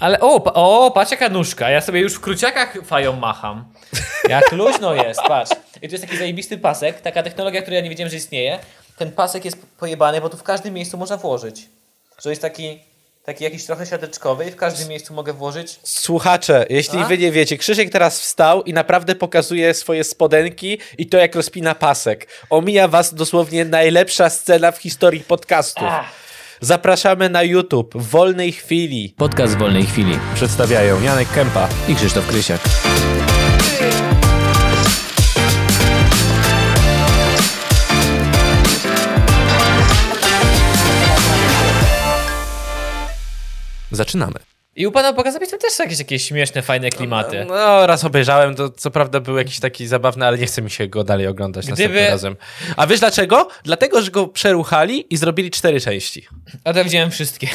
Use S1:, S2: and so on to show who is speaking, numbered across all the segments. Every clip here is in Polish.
S1: Ale o, o, patrz jaka nóżka. Ja sobie już w kruciakach fają macham. Jak luźno jest, patrz. I to jest taki zajebisty pasek, taka technologia, której ja nie wiedziałem, że istnieje. Ten pasek jest pojebany, bo tu w każdym miejscu można włożyć. Że jest taki, taki jakiś trochę siateczkowy i w każdym miejscu mogę włożyć.
S2: Słuchacze, jeśli
S1: A?
S2: wy nie wiecie, Krzysiek teraz wstał i naprawdę pokazuje swoje spodenki i to jak rozpina pasek. Omija was dosłownie najlepsza scena w historii podcastów.
S1: Ach.
S2: Zapraszamy na YouTube w wolnej chwili.
S1: Podcast w wolnej chwili.
S2: Przedstawiają Janek Kępa.
S1: I Krzysztof Krysiak.
S2: Zaczynamy.
S1: I u pana Boga Zapisem też są jakieś, jakieś śmieszne, fajne klimaty.
S2: No, raz obejrzałem, to co prawda był jakiś taki zabawny, ale nie chce mi się go dalej oglądać
S1: Gdyby-
S2: następnym razem. A wiesz dlaczego? Dlatego, że go przeruchali i zrobili cztery części.
S1: A to widziałem wszystkie.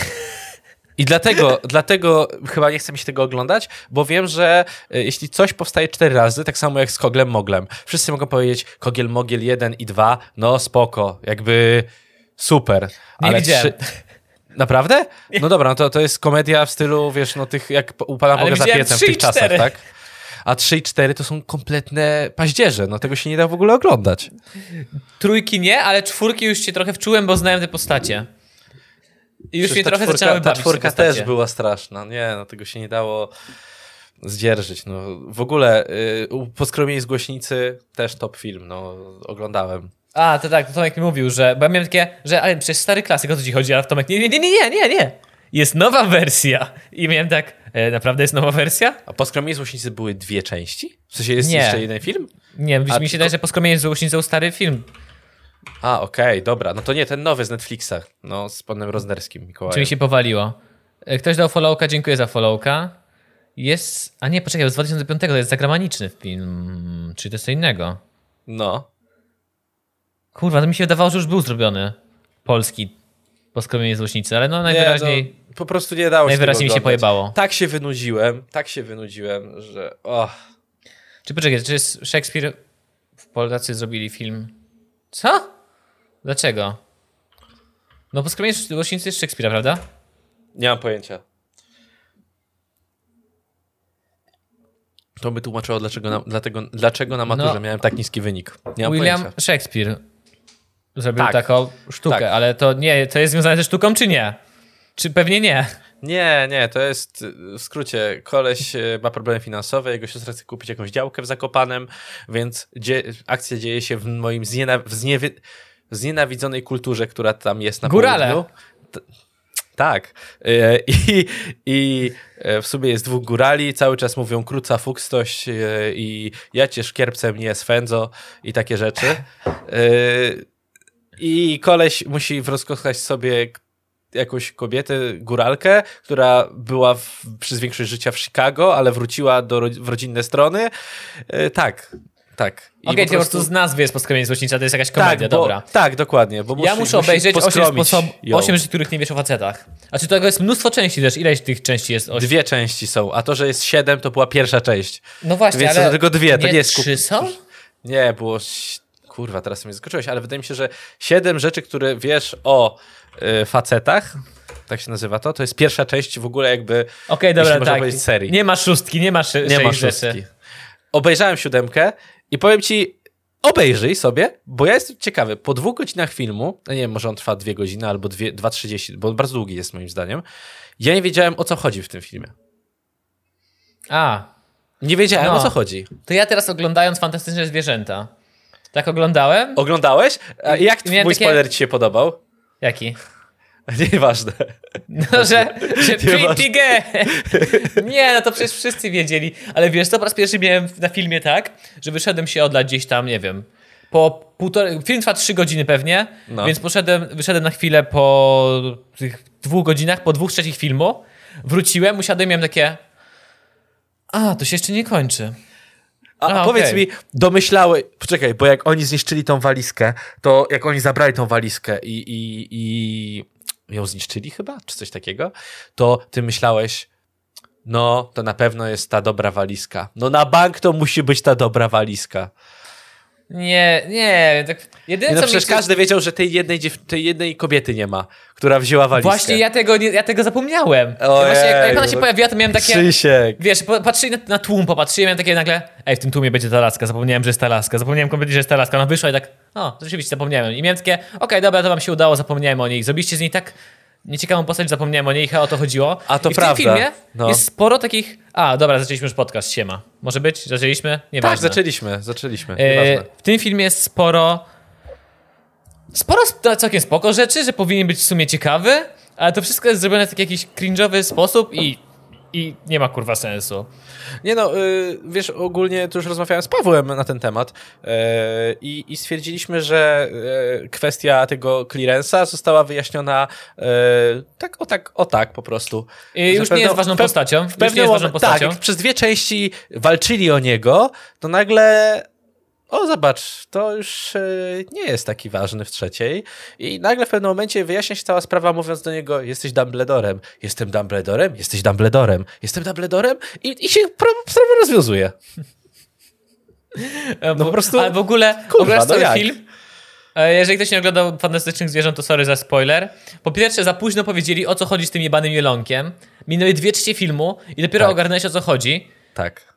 S2: I dlatego, dlatego chyba nie chce mi się tego oglądać, bo wiem, że y, jeśli coś powstaje cztery razy, tak samo jak z Koglem Moglem, wszyscy mogą powiedzieć Kogiel Mogiel 1 i 2, no spoko, jakby super.
S1: Nie
S2: ale
S1: widziałem.
S2: Naprawdę? No dobra, no to, to jest komedia w stylu, wiesz, no tych jak u Pana Boga za piecem w tych czasach, tak? A 3 i 4 to są kompletne paździerze, no tego się nie da w ogóle oglądać.
S1: Trójki nie, ale czwórki już się trochę wczułem, bo znałem te postacie. I już
S2: Przecież
S1: mnie
S2: ta
S1: trochę
S2: czwórka,
S1: zaczęły
S2: Ta
S1: bawić te
S2: czwórka też była straszna. Nie, no tego się nie dało zdzierżyć. No, w ogóle y, u Poskromieni z Głośnicy też top film, no oglądałem.
S1: A, to tak, to Tomek mi mówił, że, bo ja miałem takie, że ale przecież stary klasyk, o co ci chodzi, ale Tomek, nie, nie, nie, nie, nie, nie, jest nowa wersja. I miałem tak, e, naprawdę jest nowa wersja?
S2: A Poskromieni z Głośnicy były dwie części? W sensie jest
S1: Nie.
S2: jeszcze jeden film?
S1: Nie, mi
S2: A
S1: się
S2: tylko-
S1: wydaje, że poskromienie z Łośnicą stary film.
S2: A, okej, dobra. No to nie, ten nowy z Netflixa, no z panem Roznerskim, Mikołajem.
S1: Czy mi się powaliło. E, Ktoś dał followka, dziękuję za followka. Jest, a nie, poczekaj, z 2005 to jest zagraniczny film, czy to jest co innego?
S2: No.
S1: Kurwa, to mi się wydawało, że już był zrobiony polski poskromienie z Łośnicy, ale no
S2: Nie,
S1: najwyraźniej...
S2: no, po prostu nie dało się
S1: Najwyraźniej mi się pojebało.
S2: Tak się wynudziłem, tak się wynudziłem, że... Oh.
S1: Czy poczekaj, czy jest Shakespeare w Polacy zrobili film? Co? Dlaczego? No poskromienie z Łośnicy jest Shakespeare'a, prawda?
S2: Nie mam pojęcia. To by tłumaczyło, dlaczego na, dlatego, dlaczego na maturze
S1: No.
S2: miałem tak niski wynik. Nie mam
S1: William
S2: pojęcia.
S1: Shakespeare zrobił
S2: Tak.
S1: taką sztukę,
S2: Tak.
S1: ale to nie, to jest związane ze sztuką, czy nie? Czy pewnie nie?
S2: Nie, nie, to jest w skrócie, koleś y, ma problemy finansowe, jego siostra chce kupić jakąś działkę w Zakopanem, więc dzie akcja dzieje się w moim zniena w zniewi znienawidzonej kulturze, która tam jest na
S1: Górale.
S2: południu. Tak. Y, I, I y, w sumie jest dwóch górali, cały czas mówią króca fukstość i ja cię szkierpcem nie swędzo i takie rzeczy. I koleś musi rozkochać sobie jakąś kobietę, góralkę, która była w, przez większość życia w Chicago, ale wróciła do ro, w rodzinne strony. Y, tak, tak.
S1: Okej, okay, po prostu z nazwy jest poskromienie z Łośnica, to jest jakaś komedia,
S2: tak, bo,
S1: dobra.
S2: tak, dokładnie. Bo
S1: Ja
S2: musi-
S1: muszę
S2: musi
S1: obejrzeć 8,
S2: poskromić
S1: sposob,
S2: ją.
S1: 8 rzeczy, których nie wiesz o facetach. A czy tego jest mnóstwo części też? Ileś tych części jest?
S2: Dwie części są, a to, że jest siedem, to była pierwsza część.
S1: No właśnie,
S2: Więc
S1: ale
S2: tylko dwie, to nie jest
S1: trzy są?
S2: Nie, było. Kurwa, teraz mnie zaskoczyłeś, ale wydaje mi się, że siedem rzeczy, które wiesz o y, facetach, tak się nazywa to, to jest pierwsza część w ogóle jakby.
S1: Okej, dobra,
S2: można
S1: tak.
S2: powiedzieć serii.
S1: Nie ma szóstki, nie ma szy-
S2: Nie ma
S1: sześć rzeczy.
S2: szóstki. Obejrzałem siódemkę i powiem ci, obejrzyj sobie, bo ja jestem ciekawy. Po dwóch godzinach filmu, no nie wiem, może on trwa dwie godziny albo dwie- 2.30, bo on bardzo długi jest moim zdaniem. Ja nie wiedziałem o co chodzi w tym filmie.
S1: A,
S2: Nie wiedziałem
S1: No.
S2: o co chodzi.
S1: to ja teraz oglądając Fantastyczne Zwierzęta. Tak oglądałem?
S2: Oglądałeś? A jak
S1: Miałem
S2: mój
S1: takie-
S2: spoiler ci się podobał?
S1: Jaki?
S2: Nieważne.
S1: No, że, że pretty gay. Nie, no to przecież wszyscy wiedzieli. Ale wiesz, to po raz pierwszy miałem na filmie tak, że wyszedłem się odlać gdzieś tam, nie wiem, po półtorej... Film trwa trzy godziny pewnie,
S2: No.
S1: więc poszedłem, wyszedłem na chwilę po tych dwóch godzinach, po dwóch trzecich filmu, wróciłem, usiadłem i miałem takie... A, to się jeszcze nie kończy.
S2: A,
S1: A,
S2: powiedz
S1: okej.
S2: mi, domyślały. Poczekaj, bo jak oni zniszczyli tą walizkę, to jak oni zabrali tą walizkę i, i, i ją zniszczyli chyba, czy coś takiego, to ty myślałeś, no to na pewno jest ta dobra walizka. No na bank to musi być ta dobra walizka.
S1: Nie, nie, tak jedyne
S2: Nie, no
S1: co
S2: przecież
S1: mnie...
S2: każdy wiedział, że tej jednej, dziew- tej jednej kobiety nie ma, która wzięła walizkę.
S1: Właśnie ja tego, nie, ja tego zapomniałem. Ja
S2: Ojej,
S1: właśnie jak, jak ona się
S2: no.
S1: pojawiła, to miałem takie...
S2: Krzysiek.
S1: Wiesz, patrzyli na, na tłum, popatrzyłem, miałem takie nagle, ej, w tym tłumie będzie ta laska, zapomniałem, że jest ta laska, zapomniałem kompletnie, że jest ta laska, ona wyszła i tak, o, rzeczywiście zapomniałem. I miałem takie, okej, dobra, to wam się udało, zapomniałem o niej. Zrobiliście z niej tak nieciekawą postać, zapomniałem o niej, chyba o to chodziło.
S2: A to
S1: I w
S2: prawda,
S1: tym filmie
S2: no.
S1: jest sporo takich, a, dobra, zaczęliśmy już podcast, siema. Może być? Zaczęliśmy?
S2: Tak,
S1: Nieważne.
S2: zaczęliśmy, zaczęliśmy.
S1: E,
S2: Nieważne.
S1: w tym filmie jest sporo. Sporo sp- całkiem spoko rzeczy, że powinien być w sumie ciekawy, ale to wszystko jest zrobione w taki jakiś cringe'owy sposób i, i nie ma kurwa sensu.
S2: Nie no, y, wiesz, ogólnie tu już rozmawiałem z Pawłem na ten temat y, i, stwierdziliśmy, że y, kwestia tego clearance'a została wyjaśniona tak, o tak, o tak po prostu.
S1: I już
S2: pewno-
S1: nie jest ważną postacią.
S2: W pewnym
S1: jest ważną
S2: momen-
S1: postacią.
S2: Tak, przez dwie części walczyli o niego, to nagle o zobacz, to już y, nie jest taki ważny w trzeciej i nagle w pewnym momencie wyjaśnia się cała sprawa mówiąc do niego, jesteś Dumbledorem, jestem Dumbledorem, jesteś Dumbledorem, jestem Dumbledorem i, i się sprawa rozwiązuje.
S1: no
S2: po prostu-
S1: Ale w ogóle
S2: Kurwa, no
S1: cały
S2: jak?
S1: film. E, Jeżeli ktoś nie oglądał Fantastycznych Zwierząt, to sorry za spoiler. Po pierwsze, za późno powiedzieli, o co chodzi z tym jebanym jelonkiem. Minęły dwie trzecie filmu i dopiero
S2: Tak.
S1: ogarnąłeś, o co chodzi.
S2: Tak.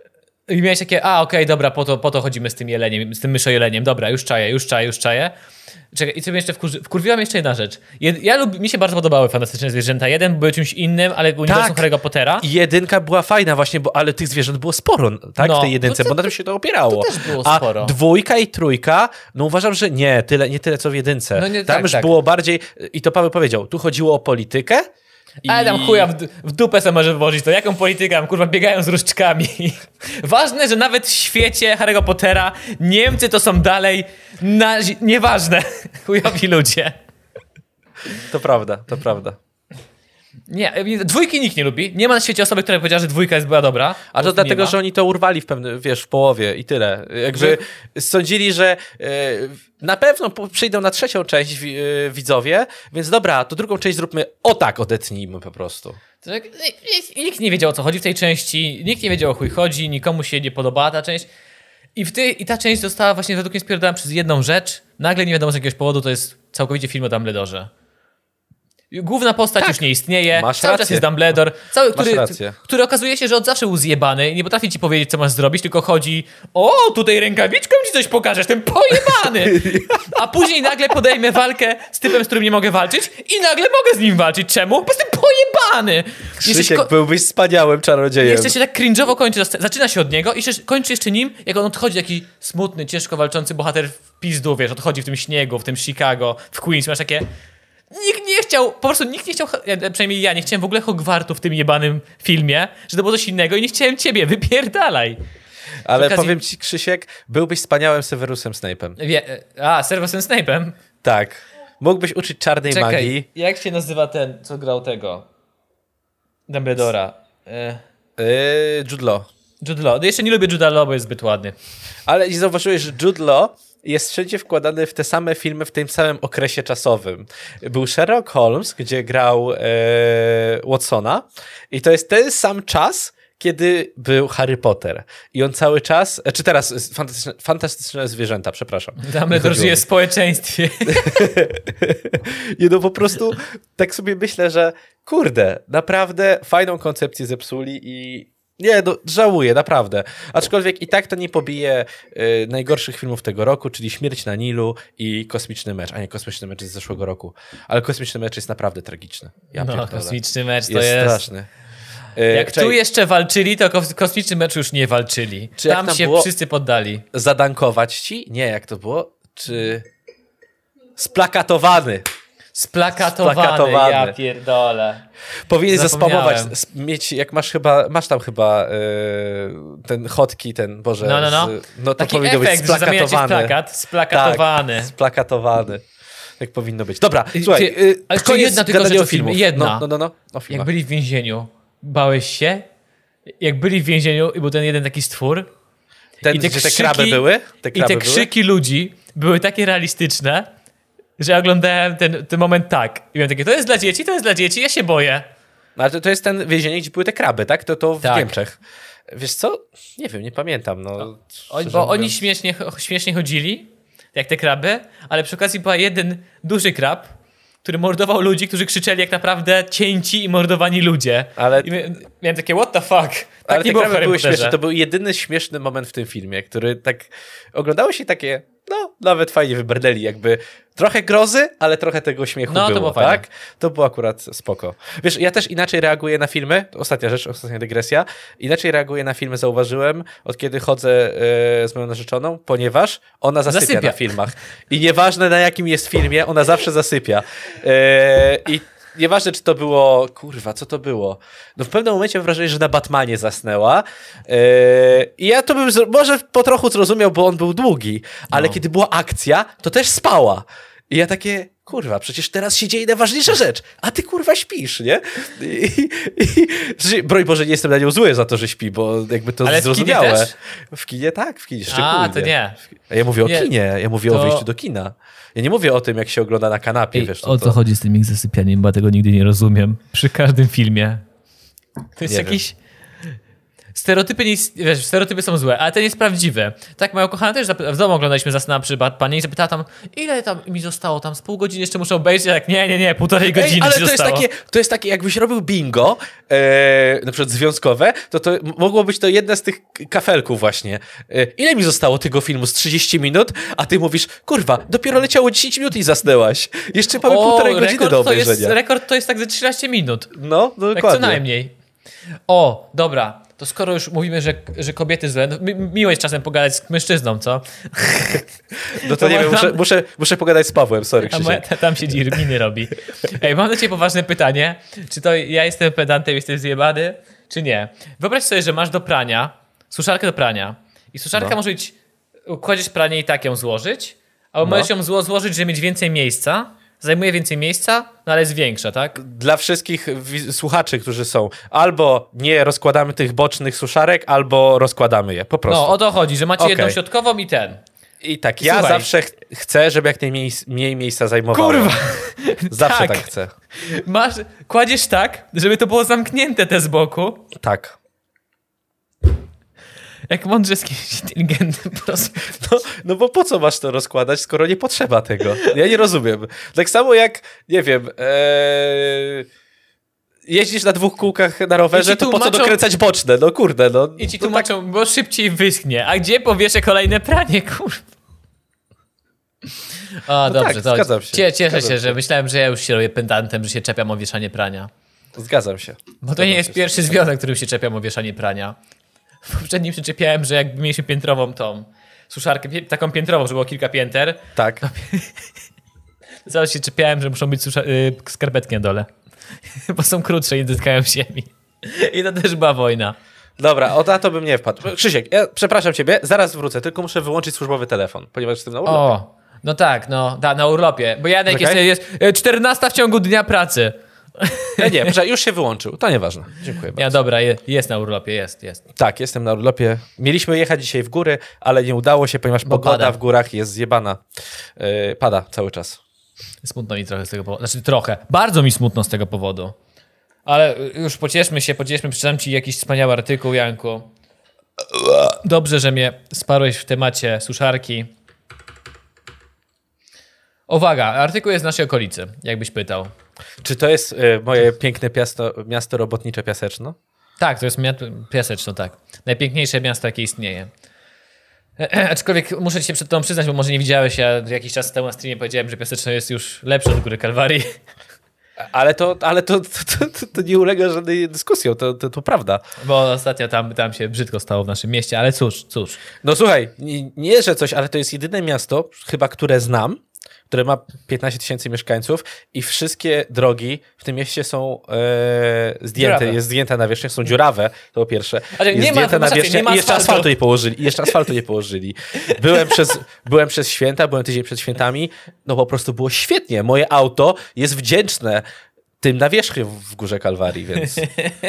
S1: I miałeś takie, a okej, dobra, po to, po to chodzimy z tym jeleniem, z tym myszojeleniem, dobra, już czaję, już czaję, już czaję. Czekaj, i co mnie jeszcze wkurzy... wkurwiła mnie jeszcze jedna rzecz. Jed... Ja lub... Mi się bardzo podobały Fantastyczne Zwierzęta. Jeden był czymś innym, ale uniwersum
S2: Tak.
S1: Harry'ego Pottera.
S2: Jedynka była fajna właśnie, bo ale tych zwierząt było sporo, tak,
S1: No,
S2: w tej jedynce,
S1: to-
S2: bo na tym się to opierało.
S1: to też było
S2: A
S1: sporo.
S2: dwójka i trójka, no uważam, że nie, tyle, nie tyle co w jedynce.
S1: No nie,
S2: Tam
S1: tak,
S2: już
S1: tak.
S2: było bardziej, i to Paweł powiedział, tu chodziło o politykę. I...
S1: Ale tam chuja w, w dupę sobie może włożyć to. Jaką politykę kurwa, biegają z różdżkami. Ważne, że nawet w świecie Harry'ego Pottera Niemcy to są dalej nazi... Nieważne. Chujowi ludzie.
S2: To prawda, to prawda.
S1: Nie, dwójki nikt nie lubi. Nie ma na świecie osoby, która powiedziała, że dwójka jest była dobra.
S2: A to dlatego,
S1: ma.
S2: że oni to urwali w pewnym, wiesz, w połowie i tyle. Jakby sądzili, że e, na pewno przyjdą na trzecią część e, widzowie, więc dobra, to drugą część zróbmy o tak, odetnijmy po prostu.
S1: Nikt- Nikt nie wiedział o co chodzi w tej części, nikt nie wiedział o chuj chodzi, nikomu się nie podobała ta część. I, w tej, I ta część została właśnie według mnie spierdolona przez jedną rzecz. Nagle nie wiadomo z jakiegoś powodu to jest całkowicie film o Dumbledorze. Główna postać już nie istnieje,
S2: masz
S1: cały czas
S2: rację.
S1: jest Dumbledore, cały,
S2: Masz
S1: który,
S2: rację.
S1: który okazuje się, że od zawsze był zjebany i nie potrafi ci powiedzieć, co masz zrobić, tylko chodzi o, tutaj rękawiczką ci coś pokażesz, ten pojebany! A później nagle podejmę walkę z typem, z którym nie mogę walczyć i nagle mogę z nim walczyć. Czemu? Bo jestem pojebany! Jesteś
S2: Krzysiek,
S1: ko-
S2: byłbyś wspaniałym czarodziejem.
S1: jeszcze się tak cringe'owo kończy. Zaczyna się od niego i kończy jeszcze nim, jak on odchodzi taki smutny, ciężko walczący bohater w pizdu, wiesz, odchodzi w tym śniegu, w tym Chicago, w Queens, masz takie... Nikt nie chciał, po prostu nikt nie chciał, ja, przynajmniej ja nie chciałem w ogóle Hogwartu w tym jebanym filmie, że to było coś innego i nie chciałem ciebie, wypierdalaj.
S2: Ale
S1: okazji-
S2: powiem ci, Krzysiek, byłbyś wspaniałym Severusem Snape'em.
S1: Wie, a, Servusem Snape'em?
S2: Tak. Mógłbyś uczyć czarnej
S1: Czekaj,
S2: magii.
S1: jak się nazywa ten, co grał tego? Dumbledora. E,
S2: Yy, Jude Law.
S1: Jude Law. Jeszcze nie lubię Jude'a Law, bo jest zbyt ładny.
S2: Ale i zauważyłeś, że Jude Law jest wszędzie wkładany w te same filmy w tym samym okresie czasowym. Był Sherlock Holmes, gdzie grał e, Watsona i to jest ten sam czas, kiedy był Harry Potter. I on cały czas, e, czy teraz e, fantastyczne, fantastyczne zwierzęta, przepraszam.
S1: Dumbledore żyje w społeczeństwie.
S2: Nie no, po prostu tak sobie myślę, że kurde, naprawdę fajną koncepcję zepsuli i nie, no, żałuję, naprawdę. Aczkolwiek i tak to nie pobije y, najgorszych filmów tego roku, czyli Śmierć na Nilu i Kosmiczny Mecz. A nie, Kosmiczny Mecz z zeszłego roku. Ale Kosmiczny Mecz jest naprawdę tragiczny. Ja
S1: No,
S2: pierdolę.
S1: kosmiczny mecz to
S2: jest,
S1: jest.
S2: straszny. Y,
S1: Jak tu jeszcze walczyli, to kos- kosmiczny mecz już nie walczyli.
S2: Czy
S1: tam
S2: tam
S1: się wszyscy poddali.
S2: Zadankować ci? Nie, jak to było? Czy... Splakatowany.
S1: Splakatowany,
S2: Splakatowany.
S1: ja pierdolę.
S2: Powinien zaspamować, mieć, jak masz chyba, masz tam chyba y, ten hotki, ten, Boże,
S1: No, no, no.
S2: Z, no to
S1: Taki
S2: powinno być
S1: efekt, w
S2: splakatowany.
S1: plakat. Splakatowany.
S2: Tak, splakatowany. Tak powinno być. Dobra,
S1: I-
S2: słuchaj,
S1: ty-
S2: y,
S1: ale jedna tylko rzecz
S2: o
S1: filmie, jedna.
S2: No, no, no, no
S1: Jak byli w więzieniu, bałeś się? Jak byli w więzieniu i był ten jeden taki stwór
S2: Ten,
S1: i te
S2: że te
S1: krzyki-
S2: kraby były? Te
S1: i
S2: kraby
S1: te
S2: były?
S1: krzyki ludzi były takie realistyczne, że ja oglądałem ten, ten moment tak. I miałem takie, to jest dla dzieci, to jest dla dzieci, ja się boję.
S2: Ale to, to jest ten więzienie, gdzie były te kraby, tak? To, to w
S1: Tak.
S2: Niemczech. Wiesz co? Nie wiem, nie pamiętam. No,
S1: Oni,
S2: szczerze
S1: bo oni
S2: mówiąc.
S1: śmiesznie, śmiesznie chodzili, jak te kraby, ale przy okazji był jeden duży krab, który mordował ludzi, którzy krzyczeli jak naprawdę cięci i mordowani ludzie.
S2: Ale-
S1: I miałem takie, what the fuck? Tak
S2: Ale
S1: nie
S2: te kraby były śmieszne. To był jedyny śmieszny moment w tym filmie, który tak oglądało się takie, no, nawet fajnie wybrnęli, jakby trochę grozy, ale trochę tego śmiechu
S1: No, to
S2: było,
S1: było fajne.
S2: tak? To było akurat spoko. Wiesz, ja też inaczej reaguję na filmy, to ostatnia rzecz, ostatnia dygresja, inaczej reaguję na filmy, zauważyłem, od kiedy chodzę e, z moją narzeczoną, ponieważ ona zasypia,
S1: Zasypia.
S2: na filmach. I nieważne na jakim jest filmie, ona zawsze zasypia. E, I Nieważne, czy to było. Kurwa, co to było? No w pewnym momencie mam wrażenie, że na Batmanie zasnęła. Yy, I ja to bym może po trochu zrozumiał, bo on był długi, ale
S1: No.
S2: kiedy była akcja, to też spała. I ja takie, kurwa, przecież teraz się dzieje najważniejsza rzecz, a ty kurwa śpisz, nie? I, i, i, broń Boże, nie jestem na nią zły za to, że śpi, bo jakby to
S1: Ale w kinie
S2: zrozumiałe.
S1: też?
S2: W kinie tak, w kinie szczególnie.
S1: A, to nie.
S2: Ja mówię o
S1: Nie,
S2: kinie, ja mówię o
S1: to-
S2: wyjściu do kina. Ja nie mówię o tym, jak się ogląda na kanapie,
S1: Ej,
S2: wiesz.
S1: o co chodzi z tym ich zasypianiem, bo ja tego nigdy nie rozumiem. Przy każdym filmie. To jest
S2: Nie
S1: jakiś... Stereotypy, nie, wiesz, stereotypy są złe, ale to nie jest prawdziwe. Tak, moja kochana też w domu oglądaliśmy Zasnęłam przy Batmanie i zapytała tam, ile tam mi zostało, tam z pół godziny jeszcze muszę obejrzeć, jak nie, nie, nie, półtorej godziny
S2: Ej, ale to jest,
S1: zostało.
S2: takie, to jest takie, jakbyś robił bingo, e, na przykład związkowe, to to mogło być to jedna z tych kafelków właśnie. E, ile mi zostało tego filmu? Z 30 minut? A ty mówisz, kurwa, dopiero leciało 10 minut i zasnęłaś. Jeszcze mamy półtorej godziny do
S1: to jest,
S2: obejrzenia.
S1: rekord to jest tak ze 13 minut.
S2: No, no
S1: Tak
S2: dokładnie.
S1: co najmniej. O, dobra. To skoro już mówimy, że, że kobiety złe, no, mi, miło jest czasem pogadać z mężczyzną, co?
S2: No to
S1: To
S2: nie wiem, muszę, muszę, muszę pogadać z Pawłem, sorry
S1: A moja, tam siedzi, miny robi. Ej, mam do ciebie poważne pytanie. Czy to ja jestem pedantem, jestem zjebany, czy nie? Wyobraź sobie, że masz do prania, suszarkę do prania i suszarka
S2: No.
S1: może być, kładziesz pranie i tak ją złożyć, albo
S2: No.
S1: możesz ją zło, złożyć, żeby mieć więcej miejsca, zajmuje więcej miejsca, no ale jest większa, tak?
S2: Dla wszystkich słuchaczy, którzy są, albo nie rozkładamy tych bocznych suszarek, albo rozkładamy je, po prostu.
S1: No, o to chodzi, że macie
S2: Okej.
S1: jedną środkową i ten.
S2: I tak, ja
S1: Słuchaj.
S2: zawsze ch- chcę, żeby jak najmniej mniej miejsca zajmowało.
S1: Kurwa!
S2: Zawsze
S1: tak.
S2: tak chcę.
S1: Masz, kładziesz tak, żeby to było zamknięte te z boku.
S2: Tak.
S1: Jak mądrze z kimś inteligentnym po prostu.
S2: No, no bo po co masz to rozkładać, skoro nie potrzeba tego? Ja nie rozumiem. Tak samo jak, nie wiem, ee, jeździsz na dwóch kółkach na rowerze, to po co dokręcać boczne? No kurde, no.
S1: I ci
S2: no
S1: tłumaczą, bo szybciej wyschnie. A gdzie powieszę kolejne pranie, kurwa? O, dobrze,
S2: tak,
S1: to
S2: zgadzam się,
S1: Cie, cieszę
S2: zgadzam
S1: się,
S2: się.
S1: że myślałem, że ja już się robię pedantem, że się czepiam o wieszanie prania.
S2: Tak, zgadzam się.
S1: Bo to nie jest pierwszy związek, którym się czepiam o wieszanie prania. W poprzednim się czepiałem, że jak mieliśmy piętrową tą suszarkę, taką piętrową, że było kilka pięter,
S2: Tak.
S1: Zaraz się czepiałem, że muszą być susza- y, skarpetki na dole. Bo są krótsze i dotykają ziemi. I to też była wojna.
S2: Dobra, o na to bym nie wpadł. Krzysiek, ja przepraszam ciebie, zaraz wrócę, tylko muszę wyłączyć służbowy telefon, ponieważ jestem na urlopie.
S1: O, no tak, no, da, na urlopie. Bo Janek jest,
S2: Czekaj.
S1: jest y, 14 w ciągu dnia pracy.
S2: Nie, nie, proszę, już się wyłączył, to nieważne. Dziękuję bardzo.
S1: Ja dobra, je, jest na urlopie, jest, jest.
S2: Tak, jestem na urlopie. Mieliśmy jechać dzisiaj w góry, ale nie udało się, ponieważ
S1: Bo
S2: pogoda
S1: pada.
S2: w górach jest zjebana. Yy, pada cały czas.
S1: Smutno mi trochę z tego powodu. Znaczy trochę. Bardzo mi smutno z tego powodu. Ale y, już pocieszmy się, pocieszmy. Przeczytam ci jakiś wspaniały artykuł, Janku. Dobrze, że mnie sparłeś w temacie suszarki. Uwaga, artykuł jest z naszej okolicy, jakbyś pytał.
S2: Czy to jest y, moje piękne miasto, miasto robotnicze Piaseczno?
S1: Tak, to jest Piaseczno, tak. Najpiękniejsze miasto, jakie istnieje. Aczkolwiek muszę ci się przed tobą przyznać, bo może nie widziałeś, ja jakiś czas temu na streamie powiedziałem, że Piaseczno jest już lepsze od Góry Kalwarii.
S2: Ale to, ale to, to, to, to nie ulega żadnej dyskusji, to, to, to prawda.
S1: Bo ostatnio tam, tam się brzydko stało w naszym mieście, ale cóż, cóż.
S2: No słuchaj, nie, nie że coś, ale to jest jedyne miasto, chyba które znam, które ma 15 tysięcy mieszkańców i wszystkie drogi w tym mieście są e, zdjęte,
S1: Dziurawe.
S2: jest zdjęta nawierzchnia, są dziurawe, to po pierwsze.
S1: Ale
S2: jest
S1: nie ma-
S2: zdjęta nawierzchnia
S1: nie ma
S2: i jeszcze
S1: asfaltu.
S2: asfaltu nie położyli, i jeszcze asfaltu nie położyli. Byłem przez, byłem przez święta, byłem tydzień przed świętami, no po prostu było świetnie. Moje auto jest wdzięczne tym nawierzchni w Górze Kalwarii, więc...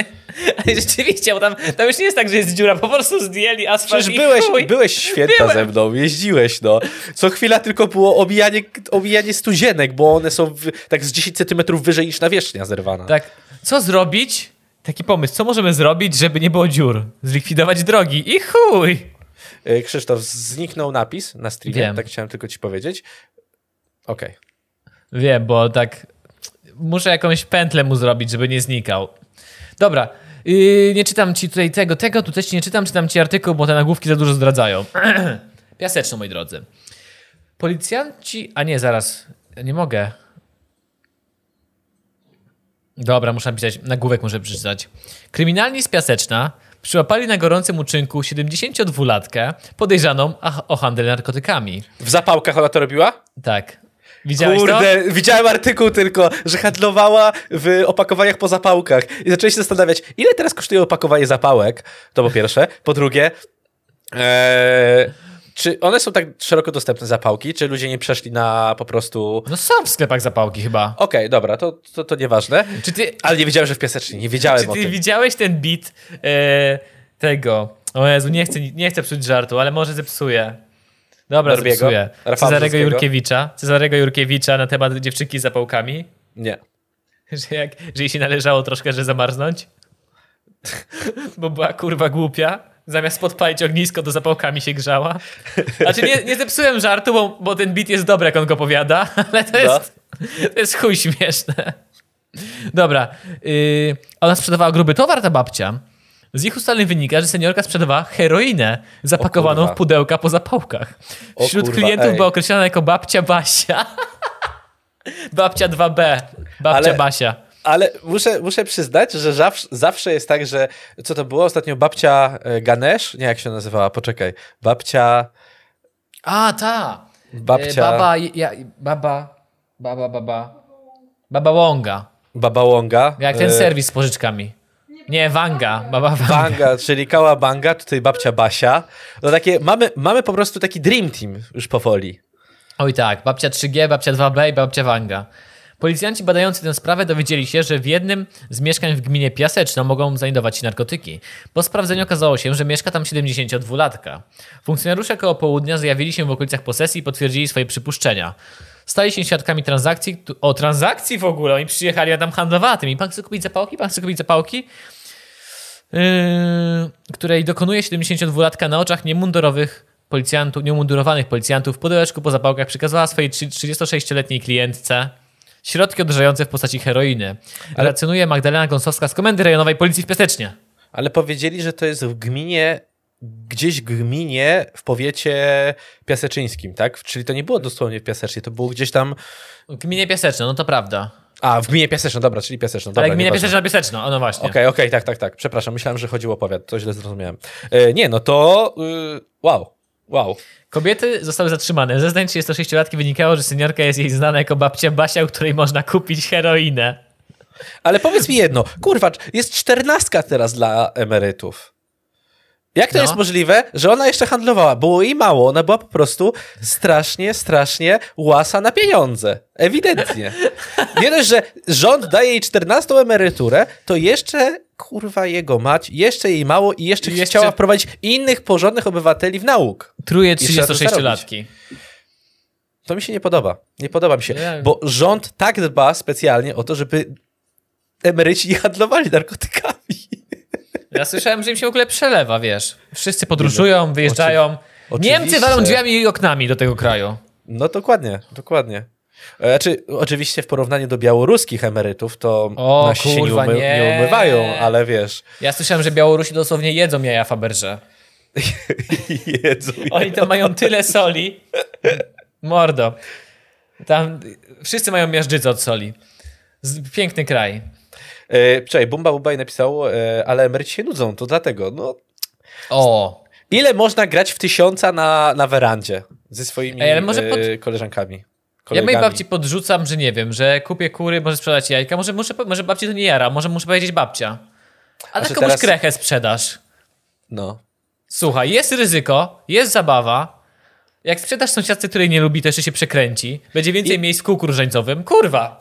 S1: Ale rzeczywiście, bo tam, tam już nie jest tak, że jest dziura, po prostu zdjęli asfalt
S2: Przecież byłeś,
S1: chuj.
S2: byłeś święta
S1: Byłem.
S2: ze mną, jeździłeś, no. Co chwila tylko było omijanie, omijanie stuzienek, bo one są w, tak z 10 centymetrów wyżej niż nawierzchnia zerwana.
S1: Tak, Co zrobić? Taki pomysł, co możemy zrobić, żeby nie było dziur? Zlikwidować drogi i chuj!
S2: E, Krzysztof, zniknął napis na streamie,
S1: Wiem.
S2: tak chciałem tylko ci powiedzieć. Okej.
S1: Wiem, bo tak muszę jakąś pętlę mu zrobić, żeby nie znikał. Dobra, yy, nie czytam ci tutaj tego, tego, tutaj ci nie czytam, czytam ci artykuł, bo te nagłówki za dużo zdradzają. Piaseczno, moi drodzy. Policjanci, a nie, zaraz, nie mogę. Dobra, muszę napisać, nagłówek muszę przeczytać. Kryminalni z Piaseczna przyłapali na gorącym uczynku 72-latkę podejrzaną o handel narkotykami.
S2: W zapałkach ona to robiła?
S1: Tak. Widziałeś to?
S2: Kurde, widziałem artykuł tylko, że handlowała w opakowaniach po zapałkach. I zacząłem się zastanawiać, ile teraz kosztuje opakowanie zapałek? To po pierwsze. Po drugie, e, czy one są tak szeroko dostępne zapałki, czy ludzie nie przeszli na po prostu...
S1: No są w sklepach zapałki chyba.
S2: Okej, dobra, to, to, to nieważne.
S1: Czy ty,
S2: Ale nie wiedziałem, że w piasecznie, nie wiedziałem
S1: czy ty
S2: tym.
S1: widziałeś ten beat e, tego? O Jezu, nie chcę, nie chcę psuć żartu, ale może zepsuję. Dobra,
S2: Norbiego?
S1: Cezarego? Jurkiewicza. Cezarego Jurkiewicza na temat dziewczynki z zapałkami.
S2: Nie.
S1: Że, jak, że jej się należało troszkę, że zamarznąć. Bo była kurwa głupia. Zamiast podpalić ognisko, to zapałkami się grzała. Znaczy nie, nie zepsułem żartu, bo, bo ten beat jest dobry, jak on go powiada, ale to jest, to jest chuj śmieszne. Dobra. Yy, ona sprzedawała gruby towar, ta babcia. Z ich ustaleń wynika, że seniorka sprzedawała heroinę zapakowaną w pudełka po zapałkach. Wśród
S2: kurwa,
S1: klientów
S2: ej.
S1: była określona jako babcia Basia. babcia 2B. Babcia
S2: Ale-
S1: Basia.
S2: Ale muszę, muszę przyznać, że zawsze, zawsze jest tak, że co to było ostatnio? Babcia e, Ganesh? Nie, jak się nazywała? Poczekaj. Babcia...
S1: A, ta.
S2: Babcia...
S1: E, Baba, ja, baba, baba, baba. Baba Wonga.
S2: Baba Wonga.
S1: Jak ten
S2: e,
S1: serwis z pożyczkami. Nie, Wanga. Baba Wanga.
S2: Banga, czyli Kała Banga, tutaj babcia Basia. No takie, mamy, mamy po prostu taki dream team już powoli.
S1: Oj tak, babcia 3G, babcia 2B i babcia Wanga. Policjanci badający tę sprawę dowiedzieli się, że w jednym z mieszkań w gminie Piaseczno mogą znajdować się narkotyki. Po sprawdzeniu okazało się, że mieszka tam 72-latka. Funkcjonariusze koło południa zjawili się w okolicach posesji i potwierdzili swoje przypuszczenia. Stali się świadkami transakcji, o transakcji w ogóle, oni przyjechali, a tam handlowała tymi. Pan chce kupić zapałki? Pan chce kupić zapałki? Yy, której dokonuje 72-latka na oczach niemundurowych policjantów, niemundurowanych policjantów w pudełeczku po zapałkach przekazała swojej 36-letniej klientce środki odurzające w postaci heroiny. Relacjonuje Magdalena Gąsowska z Komendy Rejonowej Policji w Piasecznie.
S2: Ale powiedzieli, że to jest w gminie, gdzieś w gminie w powiecie piaseczyńskim, tak? Czyli to nie było dosłownie w Piasecznie, to było gdzieś tam...
S1: W gminie Piaseczno, no to prawda.
S2: A, w gminie Piaseczno, dobra, czyli Piaseczno. Dobra,
S1: Ale gmina
S2: nieważne.
S1: Piaseczno, no właśnie.
S2: Okej, okej, tak, tak, tak. Przepraszam, myślałem, że chodziło o powiat, to źle zrozumiałem. E, nie, no to... Y, wow, wow.
S1: Kobiety zostały zatrzymane. Ze zdań 36-latki wynikało, że seniorka jest jej znana jako babcia Basia, u której można kupić heroinę.
S2: Ale powiedz mi jedno, kurwa, jest czternastka teraz dla emerytów. Jak to
S1: No.
S2: jest możliwe, że ona jeszcze handlowała? Było jej mało, ona była po prostu strasznie, strasznie łasa na pieniądze. Ewidentnie. Nie dość, że rząd daje jej 14 emeryturę, to jeszcze, kurwa, jego mać, jeszcze jej mało i jeszcze,
S1: Jeszcze-
S2: chciała wprowadzić innych porządnych obywateli w nauk.
S1: Truje
S2: trzeba to
S1: 36-latki.
S2: To mi się nie podoba. Nie podoba mi się, bo rząd tak dba specjalnie o to, żeby emeryci nie handlowali narkotykami.
S1: Ja słyszałem, że im się w ogóle przelewa, wiesz. Wszyscy podróżują, wyjeżdżają.
S2: oczywiście.
S1: Niemcy walą drzwiami i oknami do tego kraju.
S2: No dokładnie, dokładnie. E, Znaczy, oczywiście w porównaniu do białoruskich emerytów, to
S1: O,
S2: nasi się
S1: kurwa,
S2: nie, umy,
S1: nie.
S2: nie umywają, ale wiesz,
S1: Ja słyszałem, że Białorusi dosłownie jedzą jaja Faberże.
S2: jedzą.
S1: Oni to mają tyle soli. Mordo. Tam wszyscy mają miażdżycę od soli. Piękny kraj.
S2: E, Czekaj, Bumba Bubaj napisał, e, ale emeryci się nudzą, to dlatego. No,
S1: O,
S2: ile można grać w tysiąca na, na werandzie ze swoimi
S1: Ej, ale może pod-
S2: e, koleżankami?
S1: ja
S2: kolegami?
S1: mojej babci podrzucam, że nie wiem, że kupię kury, może sprzedać jajka, może, muszę, może babci to nie jara, może muszę powiedzieć babcia. A tak
S2: że
S1: komuś
S2: teraz-
S1: krechę sprzedasz.
S2: No.
S1: Słuchaj, jest ryzyko, jest zabawa. Jak sprzedasz sąsiadce, której nie lubi, to jeszcze się przekręci. Będzie więcej
S2: I-
S1: miejsc w kółku różańcowym. Kurwa!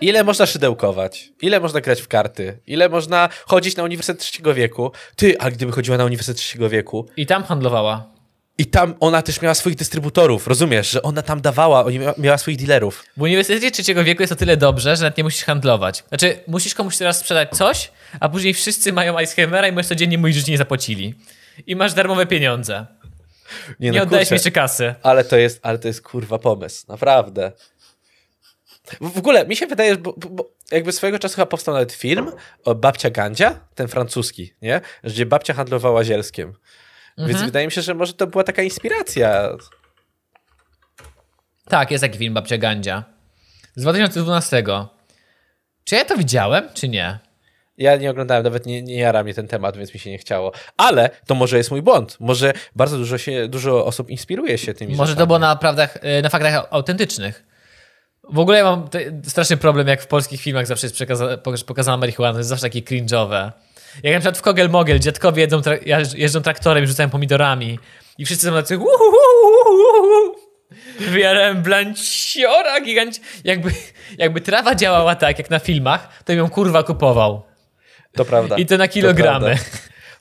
S2: Ile można szydełkować? Ile można grać w karty? Ile można chodzić na Uniwersytet Trzeciego Wieku? Ty, a gdyby chodziła na Uniwersytet Trzeciego Wieku,
S1: I tam handlowała.
S2: I tam ona też miała swoich dystrybutorów, rozumiesz, że ona tam dawała, oni miała, miała swoich dealerów.
S1: W Uniwersytecie Trzeciego Wieku jest o tyle dobrze, że nawet nie musisz handlować. Znaczy, musisz komuś teraz sprzedać coś, a później wszyscy mają Icehammera i możesz codziennie mówić, że ci nie zapłacili. I masz darmowe pieniądze. Nie,
S2: no,
S1: oddajesz
S2: kurczę,
S1: mi jeszcze kasy.
S2: Ale to jest, ale to jest kurwa pomysł, naprawdę. W ogóle mi się wydaje, bo, bo- jakby swojego czasu chyba powstał nawet film o babcia Gandzia, ten francuski, nie? Gdzie babcia handlowała zielskiem. Więc
S1: Mhm.
S2: wydaje mi się, że może to była taka inspiracja.
S1: Tak, jest taki film Babcia Gandzia. Z 2012. Czy ja to widziałem, czy nie?
S2: Ja nie oglądałem, nawet nie, nie jara mnie ten temat, więc mi się nie chciało. Ale to może jest mój błąd. Może bardzo dużo, się, dużo osób inspiruje się tymi
S1: Może
S2: rzeczami.
S1: to było na, prawdach, y, na faktach autentycznych. W ogóle ja mam straszny problem, jak w polskich filmach zawsze jest pokazana marihuana, to jest zawsze takie cringe'owe. Jak na przykład w Kogel Mogel dziadkowie jedzą tra- jeżdż- jeżdżą traktorem i rzucają pomidorami i wszyscy są tacy. Wyjarałem blanciora giganci. Jakby, jakby trawa działała tak, jak na filmach, to ją kurwa kupował.
S2: To prawda.
S1: I to na kilogramy.
S2: prawda.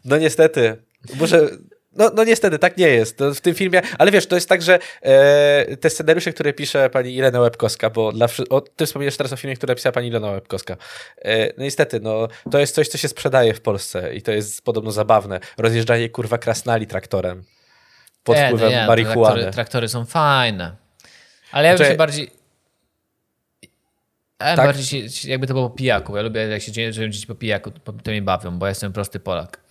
S2: No niestety. Muszę... No, no niestety, tak nie jest. W tym filmie, ale wiesz, to jest tak, że e, te scenariusze, które pisze pani Ilena Łebkowska, bo dla, o, ty wspomniałeś teraz o filmie, który napisała pani Ilena Łebkowska. E, no niestety, no, to jest coś, co się sprzedaje w Polsce i to jest podobno zabawne. Rozjeżdżanie kurwa krasnali traktorem pod
S1: E,
S2: wpływem
S1: nie,
S2: marihuany.
S1: Traktory, traktory są fajne. Ale ja bym
S2: Znaczy-
S1: się bardziej... Ja
S2: Tak?
S1: bardziej się, jakby to było po pijaku. Ja lubię, jak się dzieje, że dzieci po pijaku, to mnie bawią, bo ja jestem prosty Polak.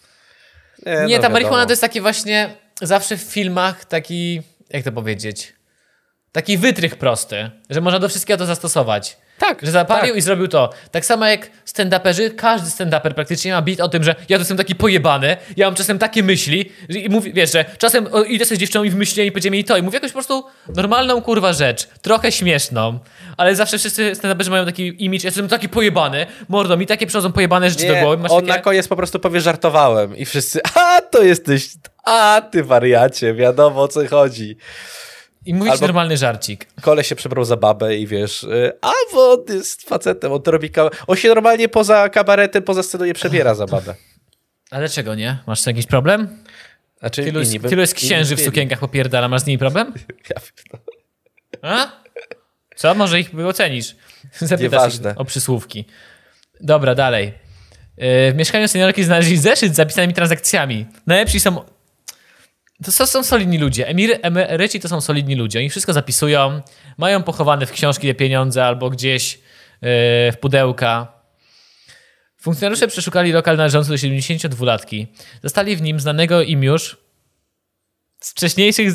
S2: Nie,
S1: Nie,
S2: no
S1: ta
S2: wiadomo.
S1: marihuana to jest taki właśnie zawsze w filmach taki, jak to powiedzieć, taki wytrych prosty, że można do wszystkiego to zastosować.
S2: Tak,
S1: Że zapalił
S2: tak.
S1: i zrobił to. Tak samo jak stand-uperzy, każdy stand-uper praktycznie ma bit o tym, że ja to jestem taki pojebany, ja mam czasem takie myśli i mówi, wiesz, że czasem idę sobie z dziewczyną i w myśli i powiedzie mi to i mówię jakąś po prostu normalną kurwa rzecz, trochę śmieszną, ale zawsze wszyscy stand-uperzy mają taki image, ja jestem taki pojebany, mordo, mi takie przychodzą pojebane rzeczy do
S2: Nie,
S1: głowy. Masz
S2: on
S1: takie...
S2: na koniec po prostu powie żartowałem i wszyscy, a to jesteś, a ty wariacie, wiadomo o co chodzi.
S1: I mówić
S2: albo-
S1: normalny żarcik.
S2: Kole się przebrał za babę i wiesz, y, a on jest facetem, on to robi, ka- on się normalnie poza kabaretem, poza sceną nie przebiera za babę.
S1: Ale dlaczego nie? Masz jakiś problem?
S2: Znaczy,
S1: Tylu,
S2: by-
S1: tylu jest księży w sukienkach popierdala, masz z nimi problem?
S2: Ja.
S1: A? Co? Może ich ocenisz? Zapytasz ich o przysłówki. Dobra, dalej. Yy, W mieszkaniu seniorki znaleźli zeszyt z zapisanymi transakcjami. Najlepsi są... To są, solidni ludzie. Emir, emeryci to są solidni ludzie. Oni wszystko zapisują, mają pochowane w książki te pieniądze albo gdzieś yy, w pudełka. Funkcjonariusze przeszukali lokal należący do 72-latki. Zostali w nim znanego im już z wcześniejszych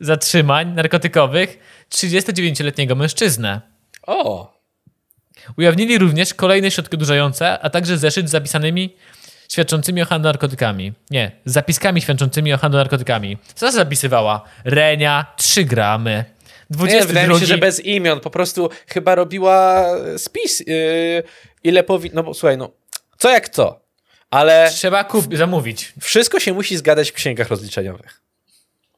S1: zatrzymań narkotykowych 39-letniego mężczyznę.
S2: O,
S1: Ujawnili również kolejne środki odurzające, a także zeszyt z zapisanymi świadczącymi o handlu narkotykami. Nie, zapiskami świadczącymi o handlu narkotykami. Co zapisywała? Renia 3 gramy.
S2: nie,
S1: 22
S2: wydaje mi się, że bez imion, po prostu chyba robiła spis, yy, ile powi... No bo słuchaj, no, co jak co, ale
S1: Trzeba kup- zamówić.
S2: wszystko się musi zgadać w księgach rozliczeniowych.